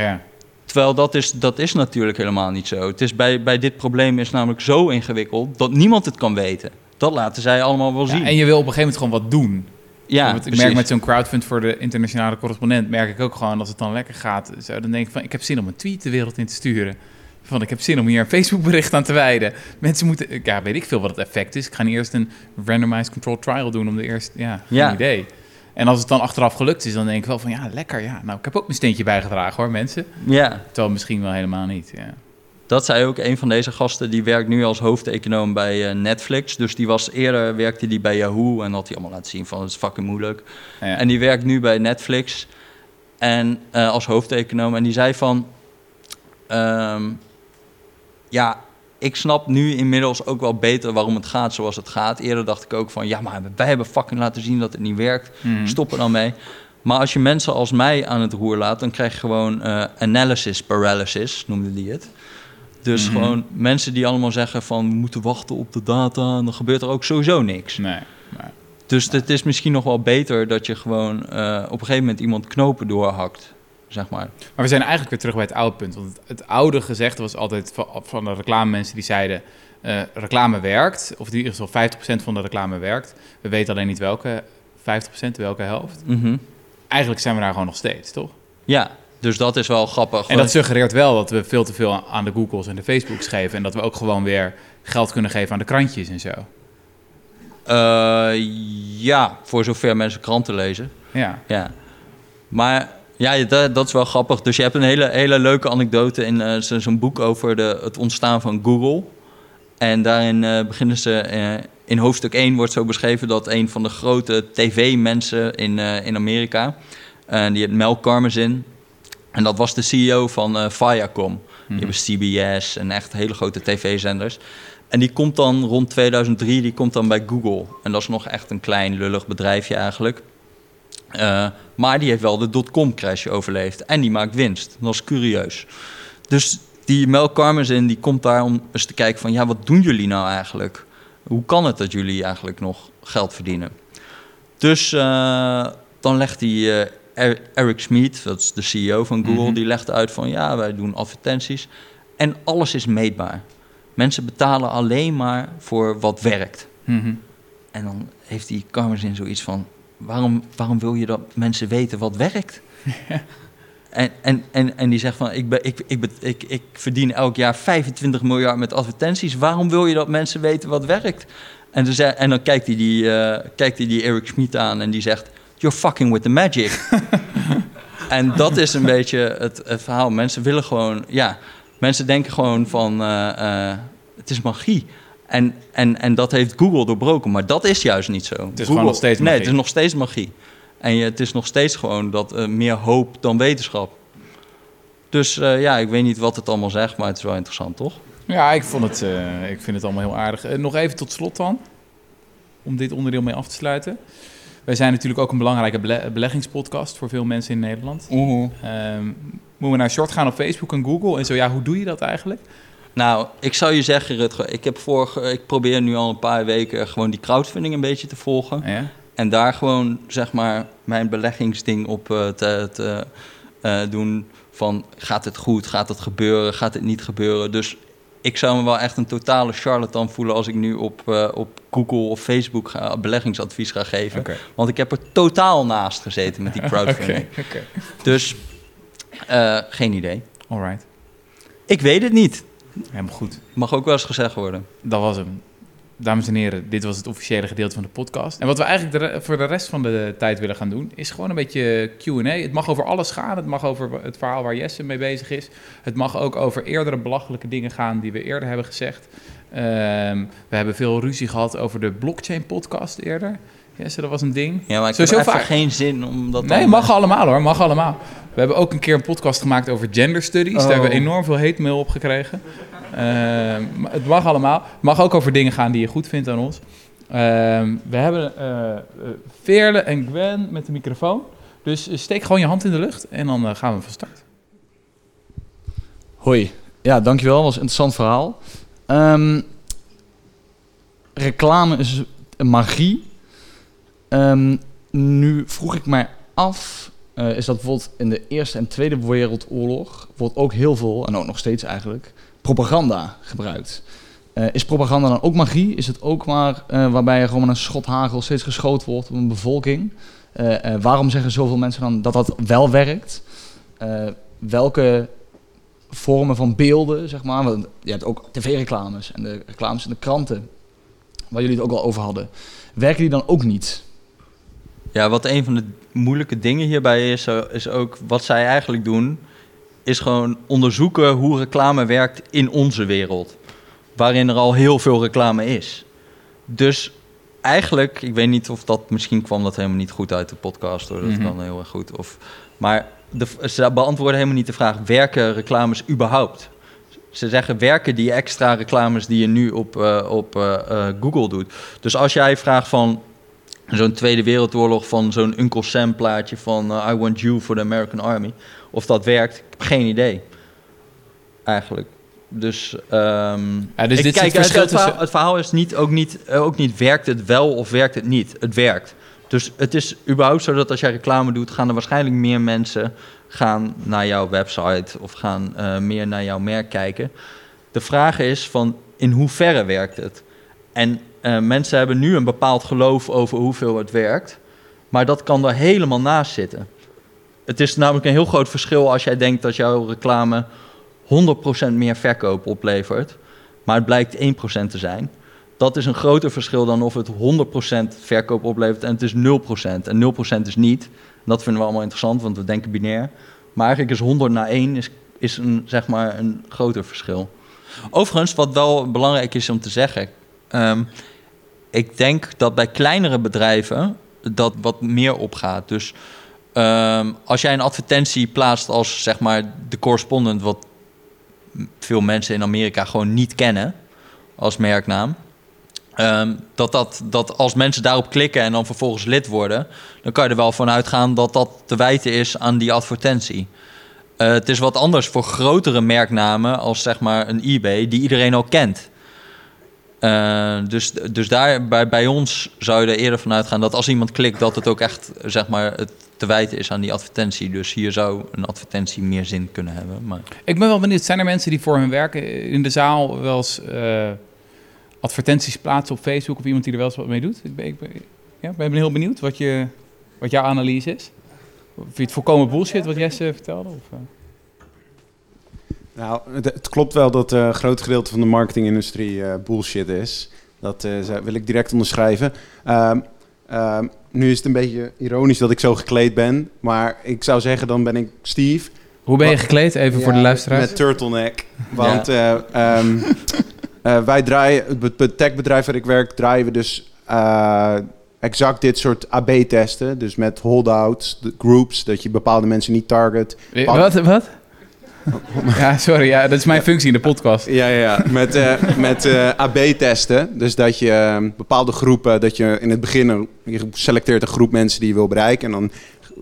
Speaker 1: Ja.
Speaker 2: Terwijl dat is, dat is natuurlijk helemaal niet zo. Het is bij, bij dit probleem is namelijk zo ingewikkeld dat niemand het kan weten. Dat laten zij allemaal wel
Speaker 1: Ja,
Speaker 2: zien.
Speaker 1: en je wil op een gegeven moment gewoon wat doen.
Speaker 2: ja,
Speaker 1: ik merk met zo'n crowdfund voor de internationale correspondent, merk ik ook gewoon als het dan lekker gaat. Zo, dan denk ik van, ik heb zin om een tweet de wereld in te sturen. Van, ik heb zin om hier een Facebook-bericht aan te wijden. Mensen moeten, ja, weet ik veel wat het effect is. Ik ga eerst een randomized control trial doen om de eerste, ja, geen
Speaker 2: Ja.
Speaker 1: idee. En als het dan achteraf gelukt is, dan denk ik wel van, ja, lekker, ja. Nou, ik heb ook mijn steentje bijgedragen hoor, mensen.
Speaker 2: Ja,
Speaker 1: Terwijl misschien wel helemaal niet, ja.
Speaker 2: dat zei ook een van deze gasten. Die werkt nu als hoofdeconoom bij eh, Netflix. Dus die was eerder werkte die bij Yahoo en had hij allemaal laten zien van het is fucking moeilijk.
Speaker 1: ja.
Speaker 2: En die werkt nu bij Netflix en eh, als hoofdeconoom. En die zei van, ehm, ja, ik snap nu inmiddels ook wel beter waarom het gaat zoals het gaat. Eerder dacht ik ook van, ja, maar wij hebben fucking laten zien dat het niet werkt.
Speaker 1: Mhm.
Speaker 2: Stop er dan mee. Maar als je mensen als mij aan het roer laat, dan krijg je gewoon eh, analysis paralysis, noemde die het. Dus
Speaker 1: Mhm.
Speaker 2: gewoon mensen die allemaal zeggen van, we moeten wachten op de data. En dan gebeurt er ook sowieso niks.
Speaker 1: Nee, nee.
Speaker 2: Dus het is misschien nog wel beter dat je gewoon eh, op een gegeven moment iemand knopen doorhakt, zeg maar.
Speaker 1: Maar we zijn eigenlijk weer terug bij het oude punt. Want het, oude gezegde was altijd van, van de reclamemensen die zeiden... eh, reclame werkt, of in ieder geval 50% van de reclame werkt. We weten alleen niet welke 50%, welke helft.
Speaker 2: Mhm.
Speaker 1: Eigenlijk zijn we daar gewoon nog steeds, toch?
Speaker 2: Ja, dus dat is wel grappig.
Speaker 1: En dat suggereert wel dat we veel te veel aan de Googles en de Facebooks geven... en dat we ook gewoon weer geld kunnen geven aan de krantjes en zo.
Speaker 2: Eh, ja, voor zover mensen kranten lezen.
Speaker 1: Ja,
Speaker 2: Ja. Maar ja, dat, dat is wel grappig. Dus je hebt een hele, hele leuke anekdote in eh, zo- zo'n boek over de, het ontstaan van Google. En daarin eh, beginnen ze... eh, in hoofdstuk 1 wordt zo beschreven dat een van de grote tv-mensen in, in Amerika... die heet Mel Karmazin. En dat was de CEO van Viacom. Die hebben CBS en echt hele grote tv-zenders. En die komt dan rond 2003, die komt dan bij Google. En dat is nog echt een klein lullig bedrijfje eigenlijk. Eh, maar die heeft wel de dotcom-crash overleefd. En die maakt winst. Dat is curieus. Dus die Mel Karmazin die komt daar om eens te kijken van... ja, wat doen jullie nou eigenlijk? Hoe kan het dat jullie eigenlijk nog geld verdienen? Dus eh, dan legt die eh, Er- Eric Schmidt, dat is de CEO van Google...
Speaker 1: Mhm.
Speaker 2: die legt uit van ja, wij doen advertenties. En alles is meetbaar. Mensen betalen alleen maar voor wat werkt.
Speaker 1: Mhm.
Speaker 2: En dan heeft die Karmazin zoiets van... Waarom, waarom wil je dat mensen weten wat werkt? (laughs) en, en, en, en die zegt van... Ik, ben, ik, ik, ik, ik verdien elk jaar 25 miljard met advertenties. Waarom wil je dat mensen weten wat werkt? En, dan, zei- en dan kijkt hij die, eh, kijkt hij die Eric Schmidt aan en die zegt... You're fucking with the magic. (laughs) en dat is een beetje het, het verhaal. Mensen willen gewoon... Ja, mensen denken gewoon van... eh, eh, het is magie. En, en, en dat heeft Google doorbroken, maar dat is juist niet zo. Het
Speaker 1: is gewoon nog steeds
Speaker 2: Nee,
Speaker 1: magie.
Speaker 2: het is nog steeds magie. En je, het is nog steeds gewoon dat eh, meer hoop dan wetenschap. Dus eh, ja, ik weet niet wat het allemaal zegt, maar het is wel interessant, toch?
Speaker 1: Ja, ik, vond het, eh, ik vind het allemaal heel aardig. Nog even tot slot dan, om dit onderdeel mee af te sluiten. Wij zijn natuurlijk ook een belangrijke bele- beleggingspodcast voor veel mensen in Nederland. Ehm, moeten we naar short gaan op Facebook en Google? En zo, ja, hoe doe je dat eigenlijk?
Speaker 2: Nou, ik zou je zeggen, Rutger, ik, heb vorige, ik probeer nu al een paar weken gewoon die crowdfunding een beetje te volgen.
Speaker 1: Ja?
Speaker 2: En daar gewoon, zeg maar, mijn beleggingsding op eh, te, te eh, doen. Van, gaat het goed? Gaat het gebeuren? Gaat het niet gebeuren? Dus ik zou me wel echt een totale charlatan voelen... als ik nu op, eh, op Google of Facebook ga, beleggingsadvies ga geven. Want ik heb er totaal naast gezeten met die (laughs) crowdfunding. Dus, geen idee.
Speaker 1: Alright.
Speaker 2: Ik weet het niet.
Speaker 1: Helemaal goed.
Speaker 2: Mag ook wel eens gezegd worden.
Speaker 1: Dat was hem. Dames en heren, dit was het officiële gedeelte van de podcast. En wat we eigenlijk de voor de rest van de tijd willen gaan doen, is gewoon een beetje Q&A. Het mag over alles gaan. Het mag over het verhaal waar Jesse mee bezig is. Het mag ook over eerdere belachelijke dingen gaan die we eerder hebben gezegd. Ehm, we hebben veel ruzie gehad over de blockchain podcast eerder. Jesse, dat was een ding.
Speaker 2: Ja, maar ik
Speaker 1: Sowieso
Speaker 2: heb
Speaker 1: vaak-
Speaker 2: geen zin om dat
Speaker 1: Nee, mag allemaal hoor, mag allemaal. We hebben ook een keer een podcast gemaakt over gender studies. Daar hebben we
Speaker 2: Oh.
Speaker 1: enorm veel hate mail op gekregen. Ehm, het mag allemaal. Het mag ook over dingen gaan die je goed vindt aan ons. Ehm, we hebben eh eh, Veerle en Gwen met de microfoon. Dus eh, steek gewoon je hand in de lucht en dan gaan we van start.
Speaker 5: Hoi. Ja, dankjewel. Dat was een interessant verhaal. Ehm, reclame is een magie. Ehm, nu vroeg ik mij af, eh, is dat bijvoorbeeld in de Eerste en Tweede Wereldoorlog wordt ook heel veel, en ook nog steeds eigenlijk, propaganda gebruikt. Eh, is propaganda dan ook magie? Is het ook maar eh, waarbij er gewoon een schot hagel steeds geschoten wordt op een bevolking? Waarom zeggen zoveel mensen dan dat dat wel werkt? Welke vormen van beelden, zeg maar. Want je hebt ook tv-reclames en de reclames in de kranten, waar jullie het ook al over hadden. Werken die dan ook niet?
Speaker 2: Ja, wat een van de moeilijke dingen hierbij is, eh, is ook wat zij eigenlijk doen, is gewoon onderzoeken hoe reclame werkt in onze wereld. Waarin er al heel veel reclame is. Dus eigenlijk, ik weet niet of dat, misschien kwam dat helemaal niet goed uit de podcast hoor, dat
Speaker 1: Mhm.
Speaker 2: kan heel erg goed. Of, maar de, ze beantwoorden helemaal niet de vraag, werken reclames überhaupt? Ze zeggen, werken die extra reclames die je nu op, eh, op eh, Google doet? Dus als jij vraagt van, zo'n Tweede Wereldoorlog van zo'n Uncle Sam plaatje van eh, I want you for the American Army. Of dat werkt, ik heb geen idee. Eigenlijk. Dus,
Speaker 1: Ja,
Speaker 2: ik
Speaker 1: dit is
Speaker 2: kijk,
Speaker 1: het verschil
Speaker 2: het, verhaal, het verhaal is niet, ook, niet, eh, ook niet werkt het wel of werkt het niet. Het werkt. Dus het is überhaupt zo dat als jij reclame doet, gaan er waarschijnlijk meer mensen gaan naar jouw website of gaan eh, meer naar jouw merk kijken. De vraag is van in hoeverre werkt het? En eh, mensen hebben nu een bepaald geloof over hoeveel het werkt, maar dat kan er helemaal naast zitten. Het is namelijk een heel groot verschil als jij denkt dat jouw reclame 100% meer verkoop oplevert, maar het blijkt 1% te zijn. Dat is een groter verschil dan of het 100% verkoop oplevert en het is 0%. En 0% is niet. Dat vinden we allemaal interessant, want we denken binair. Maar eigenlijk is 100 naar 1 is, is een, zeg maar een groter verschil. Overigens, wat wel belangrijk is om te zeggen. ehm, ik denk dat bij kleinere bedrijven dat wat meer opgaat. Dus ehm, als jij een advertentie plaatst als zeg maar de correspondent, wat veel mensen in Amerika gewoon niet kennen als merknaam. ehm, dat, dat, dat als mensen daarop klikken en dan vervolgens lid worden, dan kan je er wel van uitgaan dat dat te wijten is aan die advertentie. Eh, het is wat anders voor grotere merknamen als zeg maar een eBay, die iedereen al kent. Eh, dus dus daar, bij, bij ons zou je er eerder van uitgaan dat als iemand klikt, dat het ook echt zeg maar, het te wijten is aan die advertentie. Dus hier zou een advertentie meer zin kunnen hebben. Maar...
Speaker 1: Ik ben wel benieuwd, zijn er mensen die voor hun werk in de zaal wel eens eh, advertenties plaatsen op Facebook of iemand die er wel eens wat mee doet? Ik ben, ik ben heel benieuwd wat, je, wat jouw analyse is. Vind je het volkomen bullshit wat Jesse vertelde? Of, eh?
Speaker 6: Nou, het, het klopt wel dat eh, een groot gedeelte van de marketingindustrie eh, bullshit is. Dat eh, wil ik direct onderschrijven. Ehm, ehm, nu is het een beetje ironisch dat ik zo gekleed ben. Maar ik zou zeggen, dan ben ik Steve.
Speaker 1: Hoe ben je gekleed, even voor de luisteraars?
Speaker 6: Met turtleneck. Want eh, ehm, (laughs) eh, wij draaien, het be- het techbedrijf waar ik werk, draaien we dus exact dit soort AB-testen. Dus met holdouts, groups, dat je bepaalde mensen niet target.
Speaker 1: Wat? wat? Ja, sorry, ja, dat is mijn functie in de podcast.
Speaker 6: Ja, ja, ja. met, eh, met eh, AB-testen. Dus dat je eh, bepaalde groepen, dat je in het begin je selecteert een groep mensen die je wil bereiken. En dan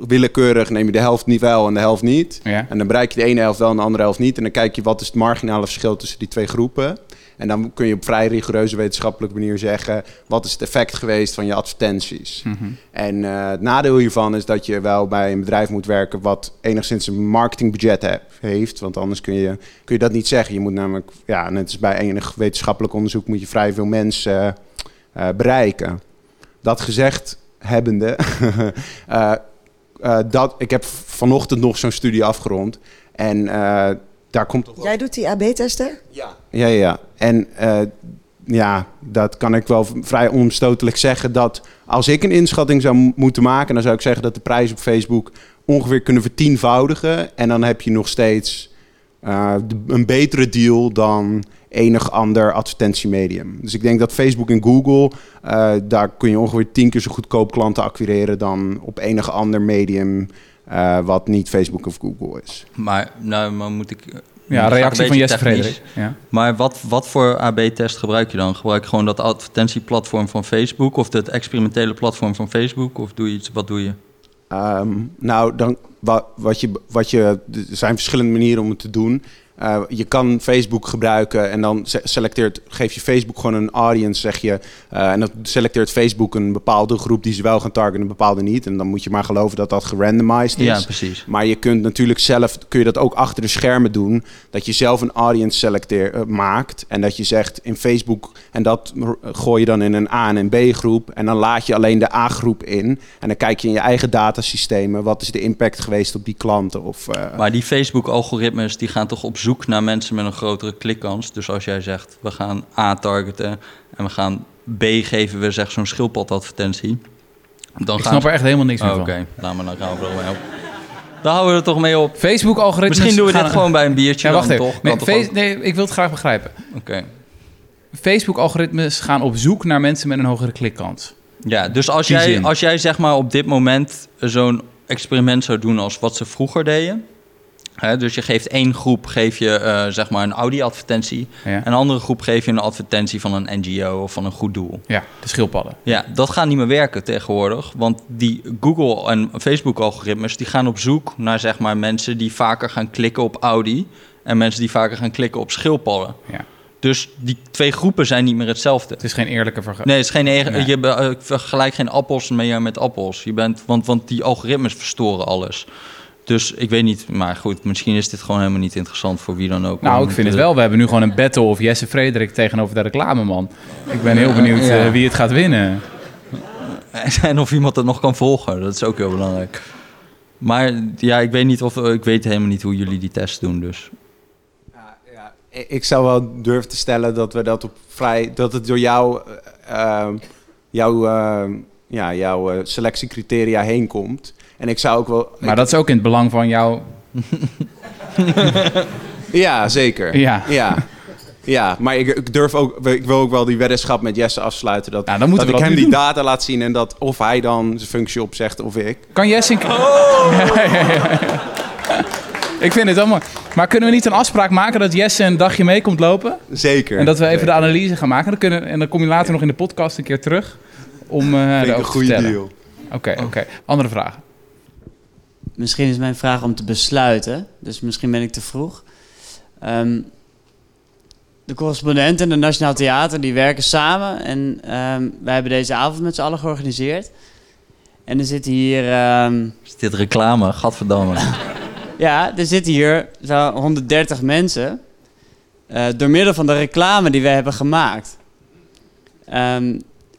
Speaker 6: willekeurig neem je de helft niet wel en de helft niet.
Speaker 1: Ja.
Speaker 6: En dan bereik je de ene helft wel en de andere helft niet. En dan kijk je wat is het marginale verschil tussen die twee groepen. En dan kun je op vrij rigoureuze wetenschappelijke manier zeggen... wat is het effect geweest van je advertenties.
Speaker 1: Mhm.
Speaker 6: En eh, het nadeel hiervan is dat je wel bij een bedrijf moet werken... wat enigszins een marketingbudget he- heeft. Want anders kun je, kun je dat niet zeggen. Je moet namelijk, ja, net als bij enig wetenschappelijk onderzoek... moet je vrij veel mensen eh, bereiken. Dat gezegd hebbende... (laughs) eh, eh, dat, ik heb vanochtend nog zo'n studie afgerond. En eh, daar komt
Speaker 7: Jij doet die AB-testen?
Speaker 6: ja, ja, ja. En eh, ja, dat kan ik wel vrij onomstotelijk zeggen. Dat als ik een inschatting zou moeten maken, dan zou ik zeggen dat de prijs op Facebook ongeveer kunnen vertienvoudigen. En dan heb je nog steeds eh, een betere deal dan enig ander advertentiemedium. Dus ik denk dat Facebook en Google, eh, daar kun je ongeveer tien keer zo goedkoop klanten acquireren dan op enig ander medium. eh, wat niet Facebook of Google is.
Speaker 2: Maar nou, maar moet ik...
Speaker 1: Ja, reactie
Speaker 2: een
Speaker 1: van Jesse. Frederik. Ja.
Speaker 2: Maar wat, wat voor AB-test gebruik je dan? Gebruik je gewoon dat advertentieplatform van Facebook of het experimentele platform van Facebook? Of doe je iets, wat doe je?
Speaker 6: Ehm, nou, dan, wat, wat je, wat je, er zijn verschillende manieren om het te doen. Eh, je kan Facebook gebruiken en dan se- selecteert, geef je Facebook gewoon een audience, zeg je. eh, en dan selecteert Facebook een bepaalde groep die ze wel gaan targeten en een bepaalde niet. En dan moet je maar geloven dat dat gerandomized is.
Speaker 2: Ja, precies.
Speaker 6: Maar je kunt natuurlijk zelf, kun je dat ook achter de schermen doen. Dat je zelf een audience selecteer, eh, maakt. En dat je zegt in Facebook, en dat gooi je dan in een A en een B groep. En dan laat je alleen de A groep in. En dan kijk je in je eigen datasystemen, wat is de impact geweest op die klanten. Of,
Speaker 2: Maar die Facebook-algoritmes die gaan toch op zoek naar mensen met een grotere klikkans. Dus als jij zegt, we gaan A targeten en we gaan B geven we zeg zo'n schildpadadvertentie. Dan
Speaker 1: Ik
Speaker 2: gaan
Speaker 1: snap er echt helemaal niks meer
Speaker 2: Oh,
Speaker 1: van.
Speaker 2: Oké, nou maar dan gaan we er wel mee op. Dan houden we er toch mee op.
Speaker 1: Facebook-algoritmes
Speaker 2: Misschien doen we dit gewoon bij een biertje
Speaker 1: Ja, wacht
Speaker 2: dan
Speaker 1: even.
Speaker 2: toch?
Speaker 1: Nee,
Speaker 2: toch
Speaker 1: nee, ik wil het graag begrijpen.
Speaker 2: Oké.
Speaker 1: Facebook-algoritmes gaan op zoek naar mensen met een hogere klikkans.
Speaker 2: Ja, dus als
Speaker 1: Die
Speaker 2: jij,
Speaker 1: zin.
Speaker 2: als jij zeg maar op dit moment zo'n experiment zou doen als wat ze vroeger deden. Hè, dus je geeft één groep geef je, eh, zeg maar een Audi-advertentie.
Speaker 1: Ja,
Speaker 2: En een andere groep geef je een advertentie van een NGO of van een goed doel.
Speaker 1: ja de schildpadden.
Speaker 2: Ja, dat gaat niet meer werken tegenwoordig. Want die Google en Facebook-algoritmes die gaan op zoek naar zeg maar, mensen die vaker gaan klikken op Audi. En mensen die vaker gaan klikken op schildpadden.
Speaker 1: Ja.
Speaker 2: Dus die twee groepen zijn niet meer hetzelfde.
Speaker 1: Het is geen eerlijke vergelijking.
Speaker 2: Nee, het is geen
Speaker 1: Nee.
Speaker 2: je be- eh, vergelijkt geen appels meer met appels. Je bent, want, want die algoritmes verstoren alles. Dus ik weet niet, maar goed, misschien is dit gewoon helemaal niet interessant voor wie dan ook.
Speaker 1: Nou, ik vind het wel. We hebben nu gewoon een battle of Jesse Frederik tegenover de reclameman. Ik ben heel benieuwd
Speaker 2: Ja.
Speaker 1: eh, wie het gaat winnen. (laughs)
Speaker 2: En of iemand het nog kan volgen, dat is ook heel belangrijk. Maar ja, ik weet niet of ik weet helemaal niet hoe jullie die test doen. Dus
Speaker 6: Ja, ja. Ik- zou wel durven te stellen dat we dat op vrij dat het door jou, eh, eh, jouw, eh, ja, jouw eh, selectiecriteria heen komt. En ik zou ook wel.
Speaker 1: Maar
Speaker 6: ik-
Speaker 1: dat is ook in het belang van jou. (laughs)
Speaker 6: ja, zeker.
Speaker 1: Ja.
Speaker 6: ja. Ja, maar ik, ik durf ook, ik wil ook wel die weddenschap met Jesse afsluiten. Dat,
Speaker 1: Nou, dan moeten
Speaker 6: dat
Speaker 1: we
Speaker 6: ik
Speaker 1: dat
Speaker 6: hem die
Speaker 1: doen.
Speaker 6: data laat zien en dat of hij dan zijn functie opzegt of ik.
Speaker 1: Kan Jesse... een- Ja, ja, ja, ja. Ik vind het allemaal... Maar kunnen we niet een afspraak maken dat Jesse een dagje mee komt lopen?
Speaker 6: Zeker.
Speaker 1: En dat we even de analyse gaan maken. Dan kunnen, en dan kom je later nog in de podcast een keer terug. Om eh
Speaker 6: Vind ik
Speaker 1: erover
Speaker 6: een
Speaker 1: te
Speaker 6: goede
Speaker 1: vertellen.
Speaker 6: deal.
Speaker 1: Oké, oké. Andere vragen.
Speaker 8: Misschien is mijn vraag om te besluiten, dus misschien ben ik te vroeg. Ehm, de correspondent en de Nationaal Theater die werken samen en ehm, wij hebben deze avond met z'n allen georganiseerd. En er zitten hier, ehm,
Speaker 2: is dit reclame? Gadverdamme. (laughs)
Speaker 8: ja, er zitten hier zo 130 mensen eh, door middel van de reclame die we hebben gemaakt.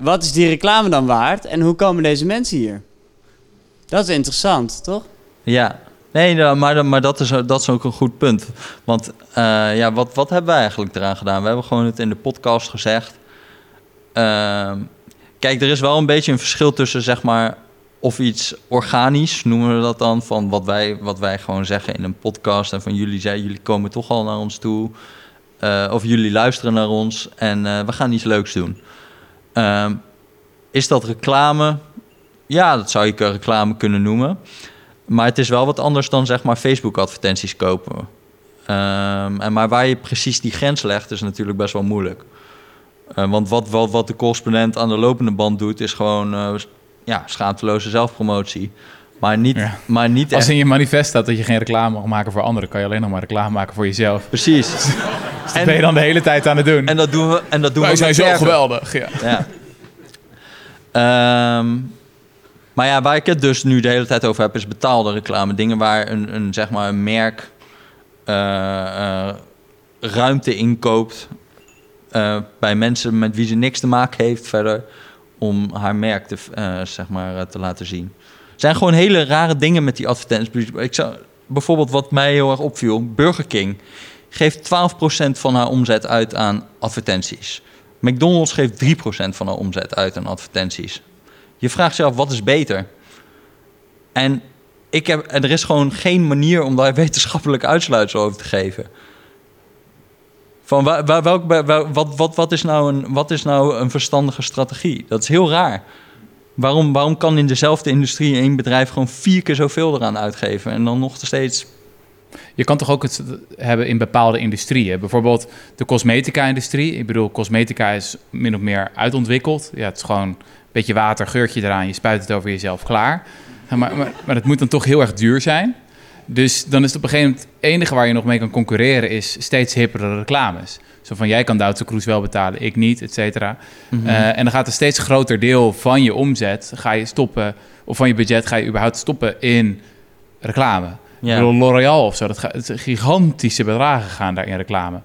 Speaker 8: Wat is die reclame dan waard en hoe komen deze mensen hier? Dat is interessant, toch?
Speaker 2: Ja, nee, nou, maar, maar dat, is, dat is ook een goed punt. Want eh, ja, wat, wat hebben wij eigenlijk eraan gedaan? We hebben gewoon het in de podcast gezegd. Ehm, kijk, er is wel een beetje een verschil tussen zeg maar of iets organisch, noemen we dat dan, van wat wij, wat wij gewoon zeggen in een podcast en van jullie zei, jullie komen toch al naar ons toe. Eh, of jullie luisteren naar ons en eh, we gaan iets leuks doen. Ehm, is dat reclame? Ja, dat zou je reclame kunnen noemen. Maar het is wel wat anders dan zeg maar Facebook-advertenties kopen. Ehm, en maar waar je precies die grens legt, is natuurlijk best wel moeilijk. Eh, want wat, wat, wat de correspondent aan de lopende band doet, is gewoon eh, ja, schaamteloze zelfpromotie. Maar niet,
Speaker 1: Ja.
Speaker 2: maar niet
Speaker 1: Als in je manifest staat dat je geen reclame mag maken voor anderen, kan je alleen nog maar reclame maken voor jezelf.
Speaker 2: Precies. (laughs)
Speaker 1: Dat ben je dan de hele tijd aan het doen.
Speaker 2: En dat doen we. En dat doen
Speaker 1: Wij
Speaker 2: we
Speaker 1: zijn zo geweldig. Ja.
Speaker 2: Ja. Ehm, maar ja, waar ik het dus nu de hele tijd over heb, is betaalde reclame. Dingen waar een, een, zeg maar een merk eh, eh, ruimte inkoopt eh, bij mensen met wie ze niks te maken heeft verder, om haar merk te, zeg maar, te laten zien. Er zijn gewoon hele rare dingen met die advertenties. Ik zou, bijvoorbeeld wat mij heel erg opviel, Burger King geeft 12% van haar omzet uit aan advertenties. McDonald's geeft 3% van haar omzet uit aan advertenties. Je vraagt je wat is beter? En, ik heb, er is gewoon geen manier om daar (laughs) wetenschappelijk uitsluitsel over te geven. Van welk, wa- wat, wat, wat, is nou een, wat is nou een verstandige strategie? Dat is heel raar. Waarom, waarom kan in dezelfde industrie één bedrijf gewoon vier keer zoveel eraan uitgeven en dan nog steeds
Speaker 1: Je kan toch ook het hebben in bepaalde industrieën. Bijvoorbeeld de cosmetica-industrie. Ik bedoel, cosmetica is min of meer uitontwikkeld. Ja, het is gewoon beetje water, geurtje eraan. Je spuit het over jezelf, klaar. Maar, maar, maar het moet dan toch heel erg duur zijn. Dus dan is het op een gegeven moment... het enige waar je nog mee kan concurreren... is steeds hippere reclames. Zo van, jij kan Duitse Cruise wel betalen, ik niet, et cetera. Eh, en dan gaat een steeds groter deel van je omzet... ga je stoppen, of van je budget ga je überhaupt stoppen in reclame.
Speaker 2: Ja.
Speaker 1: L'Oreal of zo, dat gaat, gigantische bedragen gaan daar in reclame.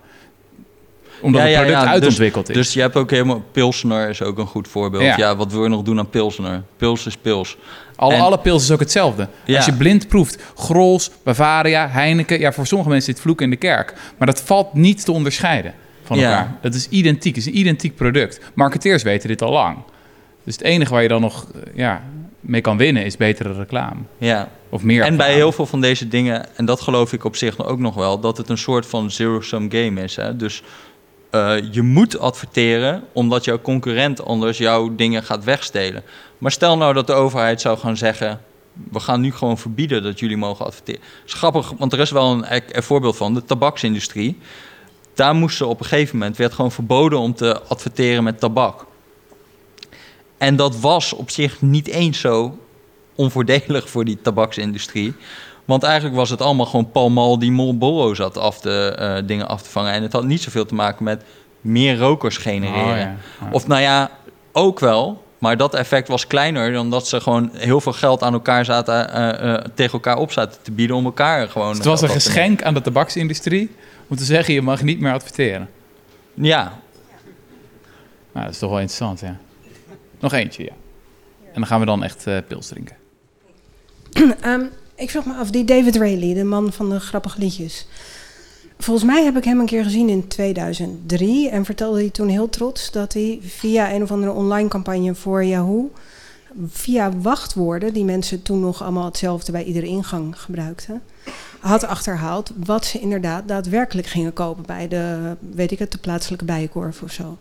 Speaker 1: Omdat
Speaker 2: Ja,
Speaker 1: het
Speaker 2: ja,
Speaker 1: product
Speaker 2: ja,
Speaker 1: uitontwikkeld is.
Speaker 2: Dus je hebt ook helemaal... Pilsner is ook een goed voorbeeld.
Speaker 1: Ja.
Speaker 2: Ja, wat wil je nog doen aan Pilsner? Pils is pils.
Speaker 1: alle,
Speaker 2: en-
Speaker 1: alle pils is ook hetzelfde.
Speaker 2: Ja.
Speaker 1: Als je blind proeft, Grols, Bavaria, Heineken... ja, voor sommige mensen zit vloek in de kerk. Maar dat valt niet te onderscheiden van
Speaker 2: Ja.
Speaker 1: elkaar. Dat is identiek, het is een identiek product. Marketeers weten dit al lang. Dus het enige waar je dan nog eh, ja, mee kan winnen... is betere reclame.
Speaker 2: Ja.
Speaker 1: Of meer
Speaker 2: En bij heel veel van deze dingen, en dat geloof ik op zich ook nog wel, dat het een soort van zero-sum game is. Hè? Dus eh, je moet adverteren omdat jouw concurrent anders jouw dingen gaat wegstelen. Maar stel nou dat de overheid zou gaan zeggen: we gaan nu gewoon verbieden dat jullie mogen adverteren. Grappig, want er is wel een, een voorbeeld van de tabaksindustrie. Daar moesten op een gegeven moment werd gewoon verboden om te adverteren met tabak. En dat was op zich niet eens zo onvoordelig voor die tabaksindustrie. Want eigenlijk was het allemaal gewoon Pall Mall die Marlboro zat af te, eh, dingen af te vangen. En het had niet zoveel te maken met meer rokers genereren.
Speaker 1: Oh, ja. Ja.
Speaker 2: Of nou ja, ook wel. Maar dat effect was kleiner dan dat ze gewoon heel veel geld aan elkaar zaten, eh, eh, tegen elkaar op zaten te bieden om elkaar gewoon.
Speaker 1: Dus het was een geschenk aan de tabaksindustrie... om te zeggen, je mag niet meer adverteren.
Speaker 2: Ja,
Speaker 1: Nou, dat is toch wel interessant, ja. Nog eentje, ja. En dan gaan we dan echt eh, pils drinken.
Speaker 7: Ehm, ik vroeg me af, die David Rayleigh, de man van de grappige liedjes. Volgens mij heb ik hem een keer gezien in 2003 en vertelde hij toen heel trots dat hij via een of andere online campagne voor Yahoo, via wachtwoorden, die mensen toen nog allemaal hetzelfde bij iedere ingang gebruikten, had achterhaald wat ze inderdaad daadwerkelijk gingen kopen bij de, weet ik het, de plaatselijke bijenkorf of zo.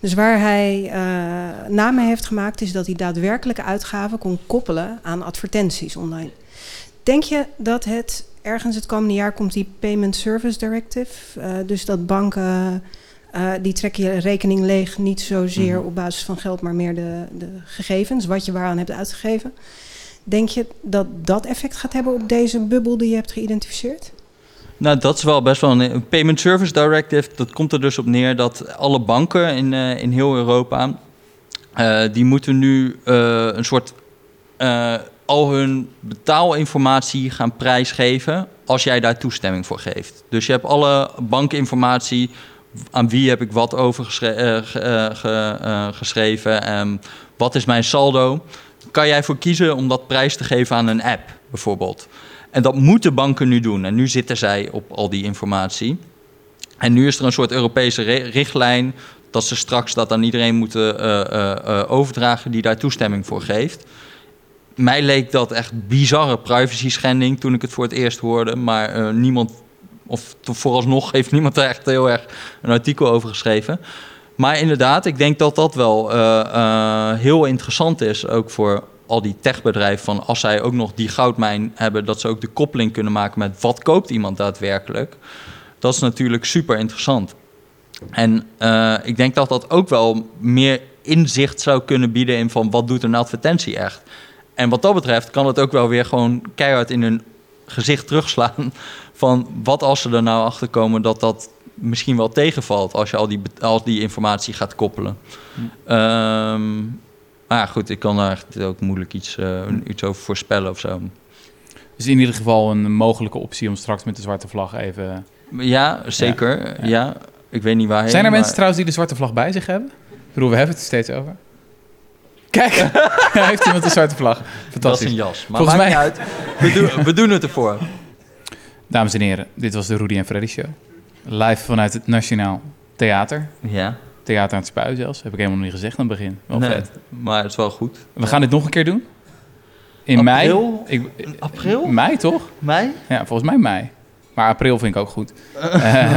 Speaker 7: Dus waar hij eh, namen heeft gemaakt, is dat hij daadwerkelijke uitgaven kon koppelen aan advertenties online. Denk je dat het ergens het komende jaar komt die Payment Service Directive? eh, dus dat banken, eh, die trekken je rekening leeg, niet zozeer
Speaker 2: Mhm.
Speaker 7: op basis van geld, maar meer de, de gegevens, wat je waaraan hebt uitgegeven. Denk je dat dat effect gaat hebben op deze bubbel die je hebt geïdentificeerd?
Speaker 2: Nou, dat is wel best wel een, Payment Service Directive. Dat komt er dus op neer dat alle banken in, eh, in heel Europa... die moeten nu een soort... al hun betaalinformatie gaan prijsgeven... als jij daar toestemming voor geeft. Dus je hebt alle bankinformatie... aan wie heb ik wat over eh, ge- eh, eh, geschreven... en wat is mijn saldo... kan jij voor kiezen om dat prijs te geven aan een app, bijvoorbeeld... En dat moeten banken nu doen. En nu zitten zij op al die informatie. En nu is er een soort Europese ri- richtlijn dat ze straks dat aan iedereen moeten overdragen die daar toestemming voor geeft. Mij leek dat echt bizarre privacy schending toen ik het voor het eerst hoorde. Maar eh, niemand, of vooralsnog heeft niemand er echt heel erg een artikel over geschreven. Maar inderdaad, ik denk dat dat wel eh, eh, heel interessant is, ook voor al die techbedrijven. Van als zij ook nog die goudmijn hebben, dat ze ook de koppeling kunnen maken met wat koopt iemand daadwerkelijk. Dat is natuurlijk super interessant. En ik denk dat dat ook wel meer inzicht zou kunnen bieden in van wat doet een advertentie echt. En wat dat betreft kan het ook wel weer gewoon keihard in hun gezicht terugslaan van wat als ze er nou achter komen dat dat misschien wel tegenvalt als je al die, al die informatie gaat koppelen. Ehm, maar ja, goed, ik kan daar ook moeilijk iets, eh, iets over voorspellen of zo.
Speaker 1: Dus in ieder geval een mogelijke optie om straks met de zwarte vlag even...
Speaker 2: Ja, zeker. Ja,
Speaker 1: ja.
Speaker 2: ik weet niet waarheen.
Speaker 1: Zijn er
Speaker 2: maar-
Speaker 1: mensen trouwens die de zwarte vlag bij zich hebben? Ik bedoel, we hebben het er steeds over. Kijk, daar (laughs) heeft iemand een zwarte vlag.
Speaker 2: Dat is
Speaker 1: Fantastisch.
Speaker 2: een jas. Maar
Speaker 1: Volgens
Speaker 2: maakt
Speaker 1: mij-
Speaker 2: niet uit. We doen, we doen het ervoor. (laughs)
Speaker 1: Dames en heren, dit was de Rudy en Freddy Show. Live vanuit het Nationaal Theater.
Speaker 2: Ja,
Speaker 1: Theater aan het Spui zelfs. Heb ik helemaal niet gezegd aan het begin. Wel
Speaker 2: nee,
Speaker 1: vet.
Speaker 2: maar het is wel goed.
Speaker 1: We gaan dit nog een keer doen. In
Speaker 2: April?
Speaker 1: mei. Ik,
Speaker 2: April?
Speaker 1: Mei toch?
Speaker 2: Mei?
Speaker 1: Ja, volgens mij mei. Maar april vind ik ook goed. Eh, (laughs)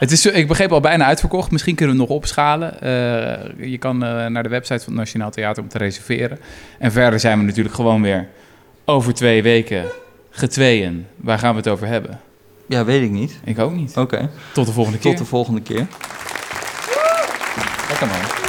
Speaker 1: het is, ik begreep al bijna uitverkocht. Misschien kunnen we het nog opschalen. Eh, je kan eh, naar de website van het Nationaal Theater om te reserveren. En verder zijn we natuurlijk gewoon weer over twee weken getweeën. Waar gaan we het over hebben?
Speaker 2: Ja, weet ik niet.
Speaker 1: Ik ook niet.
Speaker 2: Oké,
Speaker 1: Tot de volgende keer.
Speaker 2: tot de volgende keer.
Speaker 1: Lekker man.